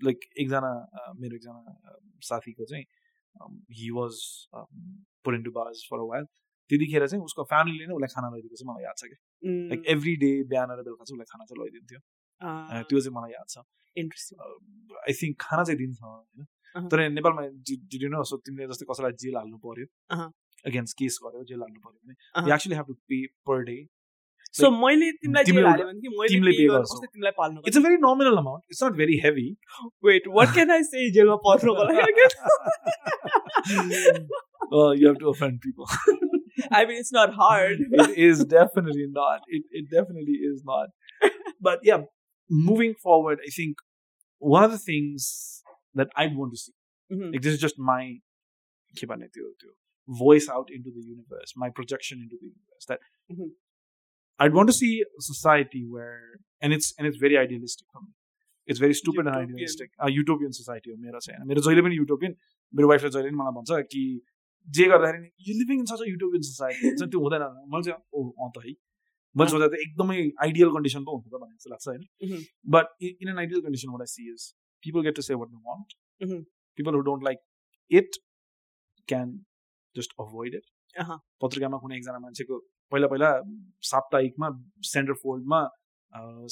like एकजना मेरो एकजना साथीको चाहिँ he was put into bars for a while त्यतिखेर चाहिँ उसको फ्यामिलीले नै उसलाई खाना ल्याइदिएको चाहिँ मलाई याद छ कि लाइक एभ्री डे बिहान र बेलुका चाहिँ उसलाई खाना चाहिँ Uh, त्यो चाहिँ मलाई याद छ interesting. आई थिङ्क खाना चाहिँ दिन्छ होइन अहँ। तर नेपालमा डिड न सो तिमीले जस्तै कसैलाई जेल हाल्नु पर्यो अहँ। अगेन्स्ट केस गर्यो जेल हाल्नु पर्यो भने अहँ। You actually have to pay per day So मैले तिमीलाई तिमीले जेल एउटा- हाल्यो भने कि मैले तिमीले pay pay गरेर गर्छौ। कसले तिमीलाई पाल्नु it's a very nominal amount it's not very heavy wait what can I say जेलमा पर्नुको लागि uh, you have to offend people. I mean it's not hard it is definitely not. It, it definitely is not. But yeah, moving forward, I think one of the things that I'd want to see, Mhm. like this is just my के भन्ने त्यो त्यो voice out into the universe, my projection into the universe. That Mhm. I'd want to see a society where, and it's and it's very idealistic for me. It's very stupid and Utopian. idealistic. A utopian society हो मेरो चाहिँ होइन मेरो जहिले पनि utopian मेरो वाइफले जहिले पनि मलाई भन्छ कि जे गर्दाखेरि you living in such a utopian society हुन्छ त्यो हुँदैन मैले चाहिँ ओ अँ त है मैले सोच्दा त एकदमै आइडियल कन्डिसन पो हुन्छ त भन्ने जस्तो लाग्छ होइन Mhm. But in an ideal condition what I see is people get to say what they want Mhm. People who don't like it can just avoid it अहँ। पत्रिकामा कुनै एकजना मान्छेको पहिला पहिला साप्ताहिकमा सेन्टर फोल्डमा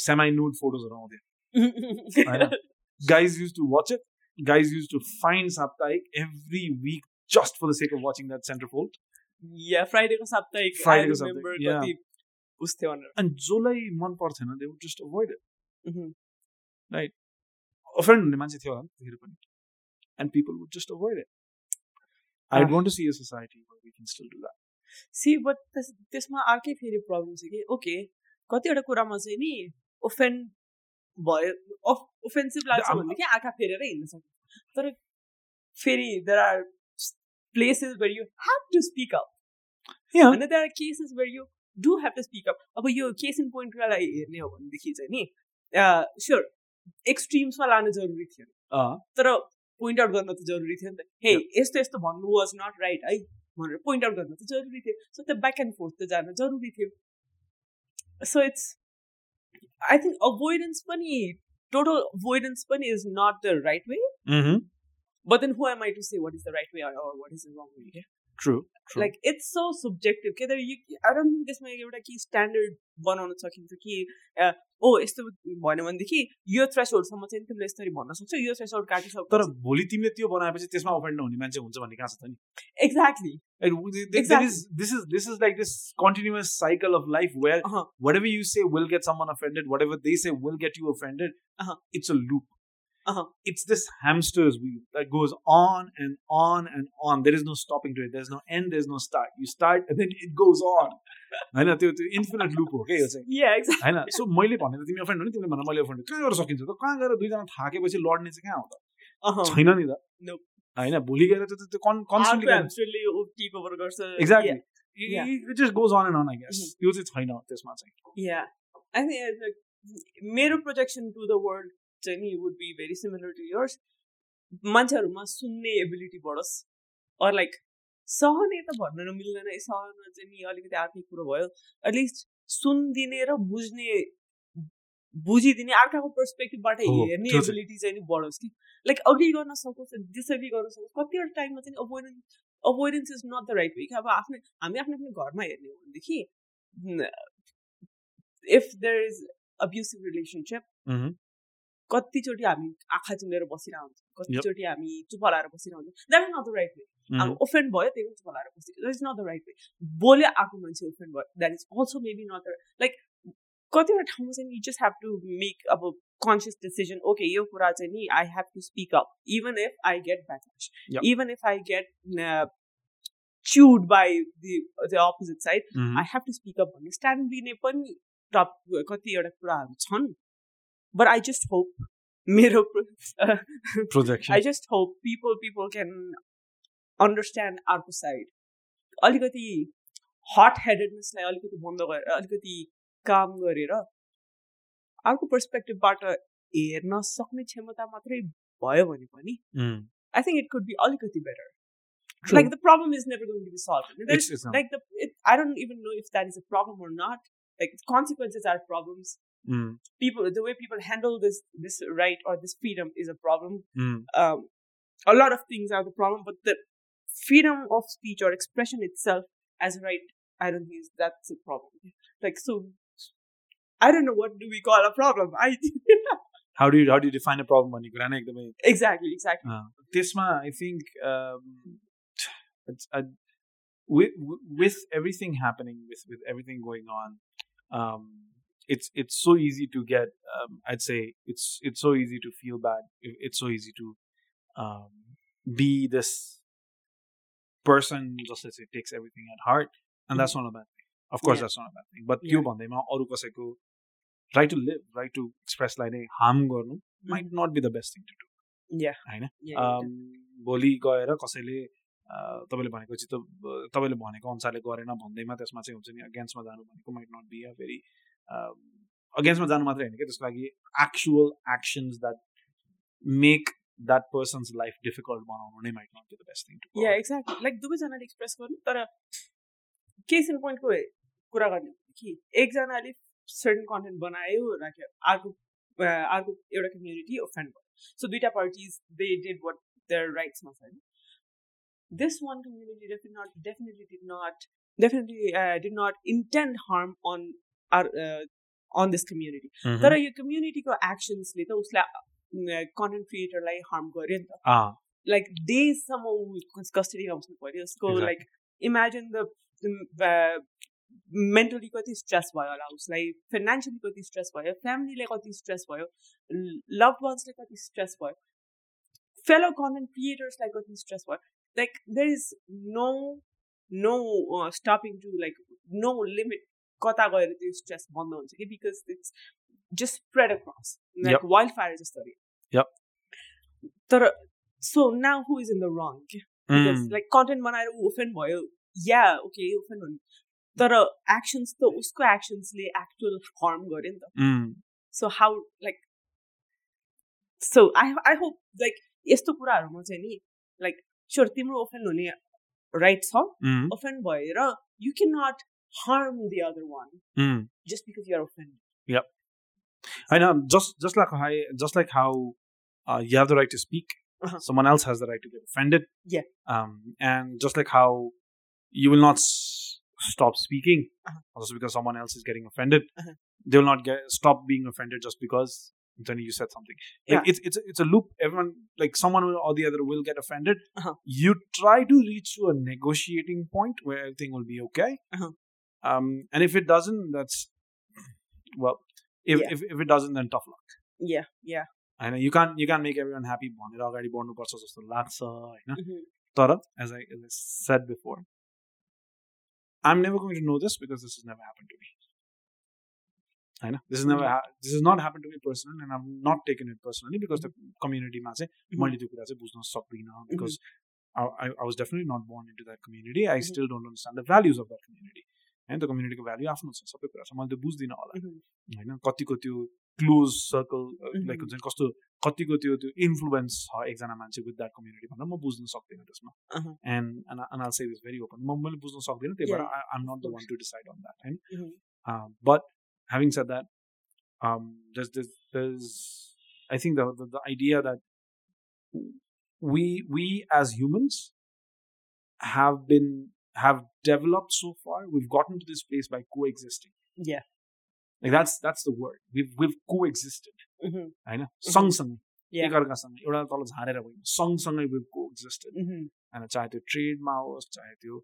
सेमाइ नुड फोटोजहरू आउँथ्यो होइन guys used to watch it. Guys used to find Saptaik every week just for the sake of watching that centerfold. या फ्राइडेको साप्ताहिक Friday को I remember साप्ताहिक, yeah. कति उस थियो भनेर अनि जसलाई मन पर्थेन they would just avoid it Mhm. Offend हुने मान्छे थियो होला त्यतिखेर पनि and people would just avoid it I. Want to see a society we can still do that see but त्यसमा अर्कै फेरि प्रब्लम छ कि ओके कतिवटा कुरामा चाहिँ नि ओफेन्ड भयो ओफेन्सिभ लाग्छ अब- भनेदेखि आँखा फेरेर हिँड्न सक्छ तर फेरि there are places where you have to speak up. होइन there are cases where you do have to speak up अब यो केस इन पोइन्ट कुरालाई हेर्ने हो भनेदेखि चाहिँ नि स्योर एक्सट्रिम्समा लानु जरुरी थियो तर पोइन्ट आउट गर्न त जरुरी थियो नि त हे यस्तो यस्तो भन्नु वाज नट राइट है भनेर पोइन्ट आउट गर्न त जरुरी थियो सो त्यो ब्याक एन्ड फोर्थ त जान जरुरी थियो so it's I think avoidance पनि टोटल अभोइडेन्स पनि is not the right way but then who am I to say what is the right way or watt is the wrong way true like it's so subjective के you I don't think त्यसमा एउटा कि standard बनाउन सकिन्छ कि ओ यस्तो भन्यो भनेदेखि यो थ्रेसहोल्डसम्म चाहिँ तिमीले यसरी भन्न सक्छौ यो थ्रेसहोल्ड काटिसक्छौ तर भोलि तिमीले त्यो बनाएपछि त्यसमा अफेन्ड नहुने मान्छे हुन्छ भन्ने कहाँ छ त नि exactly this is this is like this continuous cycle of life where Uh-huh. whatever you say will get someone offended, whatever they say will get you offended. Uh-huh. It's a loop. Uh-huh. It's this hamster's wheel that goes on and on and on. There is no stopping to it. There's no end. There's no start. You start and then it goes on. होइन त्यो त्यो infinite loop हो क्या यो चाहिँ या exact होइन सो मैले भने त तिमी अफेन्ड हो नि तिमीले भन मैले अफेन्ड कहाँ गएर सकिन्छ त कहाँ गएर दुईजना थाकेपछि लड्ने चाहिँ कहाँ हो त छैन नि त Nope. होइन भोलि गएर त त्यो कन्सटेन्टली हामस्टरले टेक ओभर गर्छ exactly Yeah. It just goes on and on I guess Mhm. त्यो चाहिँ छैन त्यसमा चाहिँ या आई थिङ्क मेरो प्रोजेक्सन टु द वर्ल्ड चाहिँ नि would be very similar to yours मान्छेहरूमा सुन्ने एबिलिटी बढोस् अर लाइक सहने त भन्न नमिल्दैन है सहन चाहिँ नि अलिकति अर्कै कुरो भयो एटलिस्ट सुनिदिने र बुझ्ने बुझिदिने अर्काको पर्सपेक्टिभबाट हेर्ने। एबिलिटी चाहिँ नि बढोस् कि लाइक अघि गर्न सकोस् डिसअग्री गर्न सकोस् कतिवटा टाइममा चाहिँ avoidance avoidance is not the right way कि अब आफ्नै हामी आफ्नो आफ्नो घरमा हेर्ने हो भनेदेखि if there is abusive relationship. कतिचोटि हामी आँखा चिम्लेर बसिरहेको हुन्छ कतिचोटि हामी चुप लाएर बसिरहेको हुन्छ that is not the right way. अब ओफेन्ड भयो त्यही पनि चुप लाएर बस्यो that is not the right way बोले आएको मान्छे ओफेन्ड भयो that is also maybe not the like कतिवटा ठाउँमा चाहिँ you just have to make अब कन्सियस डिसिजन ओके यो कुरा चाहिँ नि I have to speak up even if I get backlash Yep. Even if I get chewed by the the opposite side. I have to speak up भन्ने stand लिने पनि टप कतिवटा कुराहरू छन् बट आई जस्ट होप मेरो Projection. I just hope people people can understand अर्को side अलिकति हट हेडेडनेसलाई अलिकति बन्द गरेर अलिकति काम गरेर अर्को पर्सपेक्टिभबाट हेर्न सक्ने क्षमता मात्रै भयो भने पनि Mm. I think it could be अलिकति better True. like the problem is never going to be solved. And there's- It's, it's not. like the it, I don't even know if that is a problem or not. Like consequences are problems. Mm. People, the way people handle this this right or this freedom is a problem. Mm. Um, a lot of things are the problem, but the freedom of speech or expression itself as a right, I don't think is- that's a problem. Like so, I don't know what do we call a problem. I How do you how do you define a problem भन्ने कुरा नै एकदमै exactly exactly. त्यसमा I think with with everything happening with with everything going on um it's it's so easy to get um, i'd say it's it's so easy to feel bad It- it's so easy to um be this person just as it takes everything at heart and that's not a bad thing of course Yeah. that's not a bad thing but Yeah. त्यो भन्दैमा अरू कसैको right to live right to express लाई नै harm गर्नु might not be the best thing to do Yeah. होइन Yeah. um, भोलि गएर कसैले अ, तपाईँले भनेको चाहिँ त ब- तपाईँले भनेको अनुसारले गरेन भन्दैमा त्यसमा चाहिँ हुन्छ नि अगेन्स्टमा जानु भनेको माइट नट बी अ भेरी अगेन्स्टमा जानु मात्रै होइन कि त्यसको लागि actual actions that make that person's life difficult बनाउनु नै might not be the best thing to या एक्ज्याक्टली लाइक दुवैजनाले एक्सप्रेस गर्नु तर केस इन पोइन्टको कुरा गर्ने कि एकजनाले सर्टन कन्टेन्ट बनायो राख्यो अर्को अ, अर्को एउटा कम्युनिटी ओफेन्ड भयो सो दुइटा parties they did what their राइट्समा छ होइन this one community definite nut definitely did not definitely did nut intend harm on are on this community तर यो कम्युनिटीको एक्सन्सले त उसलाई कन्टेन्ट क्रिएटरलाई हार्म गर्यो नि त लाइक डेजसम्म ऊ कस्टडीमा बस्नु पऱ्यो उसको Exactly. Like imagine the, the uh, mentally कति स्ट्रेस भयो होला उसलाई फाइनेन्सियली कति स्ट्रेस भयो फ्यामिलीले कति स्ट्रेस भयो लभ वान्सले कति स्ट्रेस भयो फेलो कन्टेन्ट क्रिएटर्सलाई कति स्ट्रेस भयो like there is no no stopping to like no limit कता गएर त्यो स्ट्रेस बन्द हुन्छ कि? Because it's just spread across like wild fire जस्तरी तर so now who is in the wrong like content बनाएर ऊ ओफेन्ड भयो या ओके ओफेन्ड हुनु। तर एक्सन्स त उसको एक्सन्सले एक्चुअल फर्म गर्यो नि त। So how like so I I hope like यस्तो कुराहरूमा चाहिँ नि लाइक स्योर तिम्रो ओफेन्ड हुने राइट छ। ओफेन्ड भएर you can nut harm the other one mm. just because you're offended. Yep. I know. Just just like how just like how uh, you have the right to speak, Uh-huh. someone else has the right to get offended. Yeah. Um, and just like how you will not s- stop speaking Uh-huh. also because someone else is getting offended, Uh-huh. they will not get stop being offended just because then you said something. Like Yeah. it's it's a, it's a loop. Everyone like someone will, or the other will get offended. Uh-huh. You try to reach to a negotiating point where everything will be okay. Uh-huh. Um, and if it doesn't, that's well. If, Yeah. if if it doesn't, then tough luck. Yeah, yeah. होइन you can't you can't make everyone happy भनेर अगाडि बढ्नुपर्छ जस्तो लाग्छ होइन Mhm. तर as I, as I said before I'm never going to know this because this has never happened to me होइन this has never ha- this has not happened to me personally and I've not taken it personally because the communityमा चाहिँ मैले त्यो कुरा चाहिँ बुझ्न सक्दिनँ because I, I, I was definitely not born into that community I Mhm. still don't understand the values of that community होइन त्यो कम्युनिटीको भ्याल्यु आफ्नो छ सबै कुरा छ मैले त्यो बुझ्दिनँ होला Mhm. होइन कतिको त्यो क्लोज सर्कल Mhm. लाइक हुन्छ नि कस्तो कतिको त्यो त्यो इन्फ्लुएन्स छ एकजना मान्छे विथ द्याट कम्युनिटी भनेर म बुझ्न सक्दिनँ त्यसमा Uh-huh. एन्ड एन्ड आल से दिस भेरी ओपन म मैले बुझ्न सक्दिनँ त्यही भएर Yeah, I M not the course. One to decide on that होइन Mhm. But having said that um there's there's, there's i think the, the the idea that we we as humans have been have developed so far we've gotten to this place by coexisting Yeah. like that's that's the word we've we've coexisted Mhm. होइन सँगसँगै Yeah. एकअर्कासँग एउटा तल झारेर होइन सँगसँगै we've coexisted Mhm. होइन चाहे त्यो ट्रेडमा होस् चाहे त्यो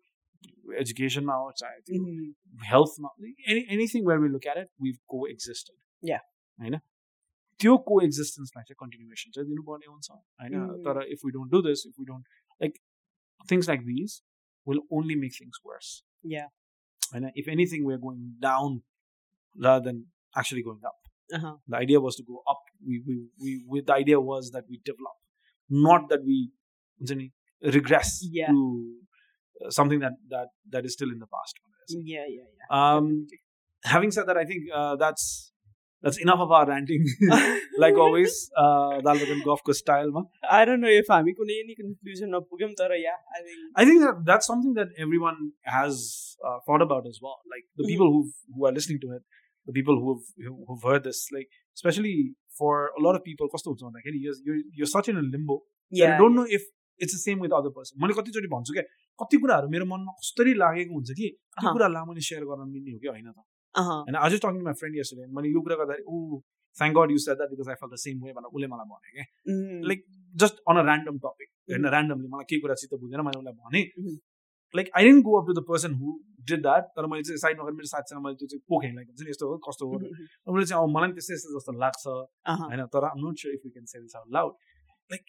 एजुकेसनमा होस् चाहे त्यो Mhm. हेल्थमा any anything where we look at it we को एक्जिस्टेड Yeah. होइन त्यो को एक्जिस्टेन्सलाई चाहिँ कन्टिन्युएसन चाहिँ दिनुपर्ने हुन्छ होइन Mm. तर if we don't do this if we don't like things like these will only make things worse. Yeah. And uh, if anything, we're going down rather than actually going up. Uh-huh. The idea was to go up. We, we, we, we, the idea was that we develop, not that we regress yeah. to uh, something that, that, that is still in the past. Yeah, yeah, yeah. Um, having said that, I think uh, that's that's enough of our ranting. like always, uh, Dalbagan style. Ma. I don't know if हामी कुनै नि कन्क्लुजनमा पुग्यौँ तर yeah, I think I think that that's something that everyone has uh, thought about as well. Like the Mhm. people who who are listening to it, the people who've who- who've heard this, like especially for a lot of people, कस्तो हुन्छ भन्दाखेरि you're, you're you're such in a limbo. yeah. you don't know if it's the same with other person. मैले कतिचोटि भन्छु क्या कति कुराहरू मेरो मनमा कस्तरी लागेको हुन्छ कि त्यो अहँ। कुरालाई मैले सेयर गर्न मिल्ने हो कि होइन त Uh-huh. होइन आज टकिङ माई फ्रेन्ड यस्टरडे मैले यो कुरा गर्दाखेरि ऊ thank God you said that because I फल द सेम वे भनेर उसले मलाई भने क्या Mm. लाइक जस्ट अन अ ऱ्यान्डम टपिक होइन ऱ्यान्डमली मलाई केही कुरा चित्त बुझेन मैले उसलाई भने Mhm. Like I didn't go up to the person who did that तर मैले चाहिँ साइडमा गएर मेरो साथीसँग मैले त्यो चाहिँ पोखेँ लाइक हुन्छ नि यस्तो हो कस्तो हो Mhm. उसले चाहिँ अब मलाई पनि त्यस्तै यस्तो जस्तो लाग्छ Uh-huh. होइन तर आम नट sure if you can say this out loud like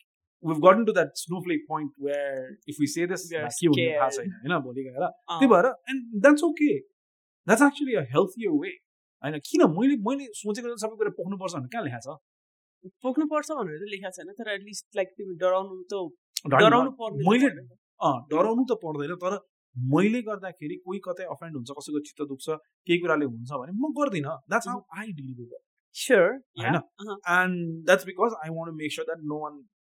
we've gotten to that snowflake point where if we say this We are के हुने थाहा scared. छैन होइन भोलि गएर Uh-huh. त्यही भएर and that's okay that's actually a healthier way होइन किन मैले मैले सोचेको जस्तो सबै कुरा पोख्नुपर्छ भनेर कहाँ लेखाएको छ पोख्नु पर्छ भनेर त लेखाएको छैन तर एटलिस्ट लाइक तिमी डराउनु त डराउनु त मैले पर्दैन। अँ डराउनु त पर्दैन तर मैले गर्दाखेरि कोही कतै अफेन्ड हुन्छ कसैको चित्त दुख्छ केही कुराले हुन्छ भने म गर्दिनँ that's how I deal with Sure. होइन Yeah. Uh-huh. And that's because I want make sure that no one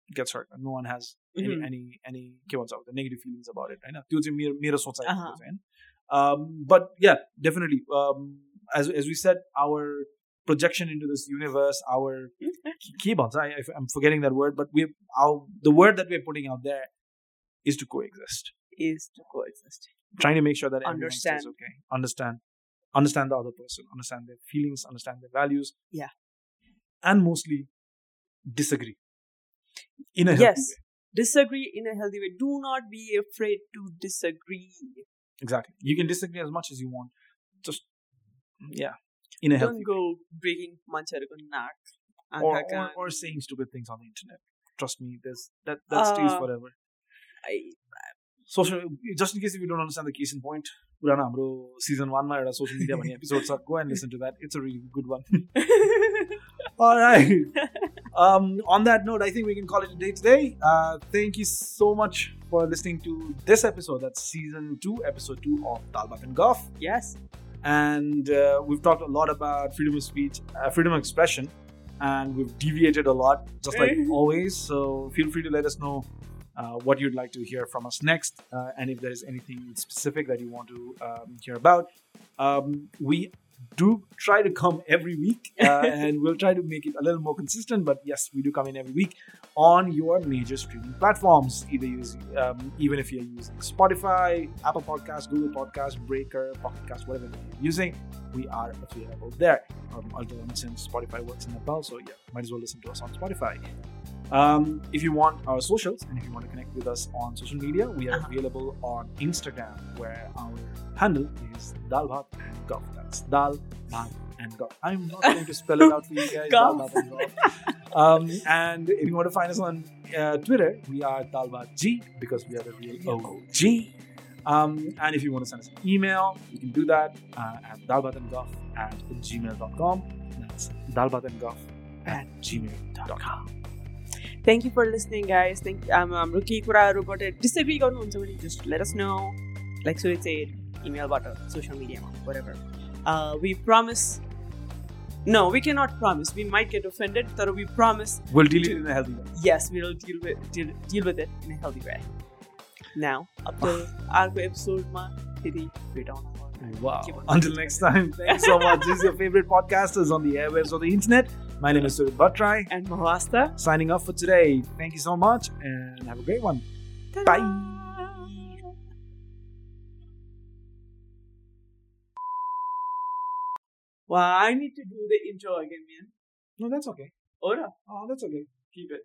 gets hurt no one has any Mhm. any any के भन्छ नेगेटिभ फिलिङ्स अबाउट इट होइन त्यो चाहिँ मेरो मेरो सोचाइ हो Um, but yeah, definitely. Um, as as we said, our projection into this universe, our mm-hmm. keyboards. I, I'm forgetting that word, but we our the word that we're putting out there is to coexist. Is to coexist. Trying to make sure that understand. okay. Understand, understand the other person, understand their feelings, understand their values. Yeah, and mostly disagree in a yes. Way. Disagree in a healthy way. Do not be afraid to disagree Exactly. You can disagree as much as you want. Just yeah, in a Don't healthy go breaking मान्छेहरूको नाक or, आँखा or can't or saying stupid things on the internet. Trust me, there's that that stays Uh, forever. I- Social, just in case if you don't understand the case in point, पुरानो हाम्रो season वानमा एउटा social media भन्ने episode छ go and listen to that it's a really good one All right. Um, on that note, I think we can call it a day today. Uh, thank you so much for listening to this episode. That's season two, episode two of Talbot and Golf. yes And uh, we've talked a lot about freedom of speech, uh, freedom of expression, and we've deviated a lot, just like always. So feel free to let us know uh, what you'd like to hear from us next, uh, and if there's anything specific that you want to um, hear about. Um, we do try to come every week, uh, and we'll try to make it a little more consistent. But yes, we do come in every week on your major streaming platforms. Either using um, even if you're using Spotify, Apple Podcasts, Google Podcasts, Breaker, Pocket Cast, whatever you're using, we are available there. Um, although since Spotify works in Nepal, so yeah, might as well listen to us on Spotify. Um, if you want our socials and if you want to connect with us on social media, we are Uh-huh. available on Instagram, where our handle is Dalbhat and Golf. That's Dal, Bhat, and Golf. I'm not going to spell it out for you guys. Dal, Bhat, and Golf. Um, and if you want to find us on uh, Twitter, we are Dalbhat G because we are the real OG. Um, and if you want to send us an email, you can do that uh, at dalbatandgolf at gmail.com. That's dalbatandgolf at gmail.com thank you for listening, guys. Thank you. I'm um, um for Kuraro robot it. Disagree on somebody, just let us know. Like so, it's a email button, social media, whatever. Uh, we promise. No, we cannot promise. We might get offended, but we promise. We'll deal with it in a healthy way. Yes, we'll deal with deal, deal with it in a healthy way. Now, up to ah. our episode, ma, hiri, wait on. Wow. Until next time, thanks so much. this is your favorite podcasters on the airwaves on the internet. My name is Surit Bhattrai. and Mahasta Signing off for today. Thank you so much and have a great one. Bye. Well, I need to do the intro again, man. No, that's okay. Ora. Oh, that's okay. Keep it.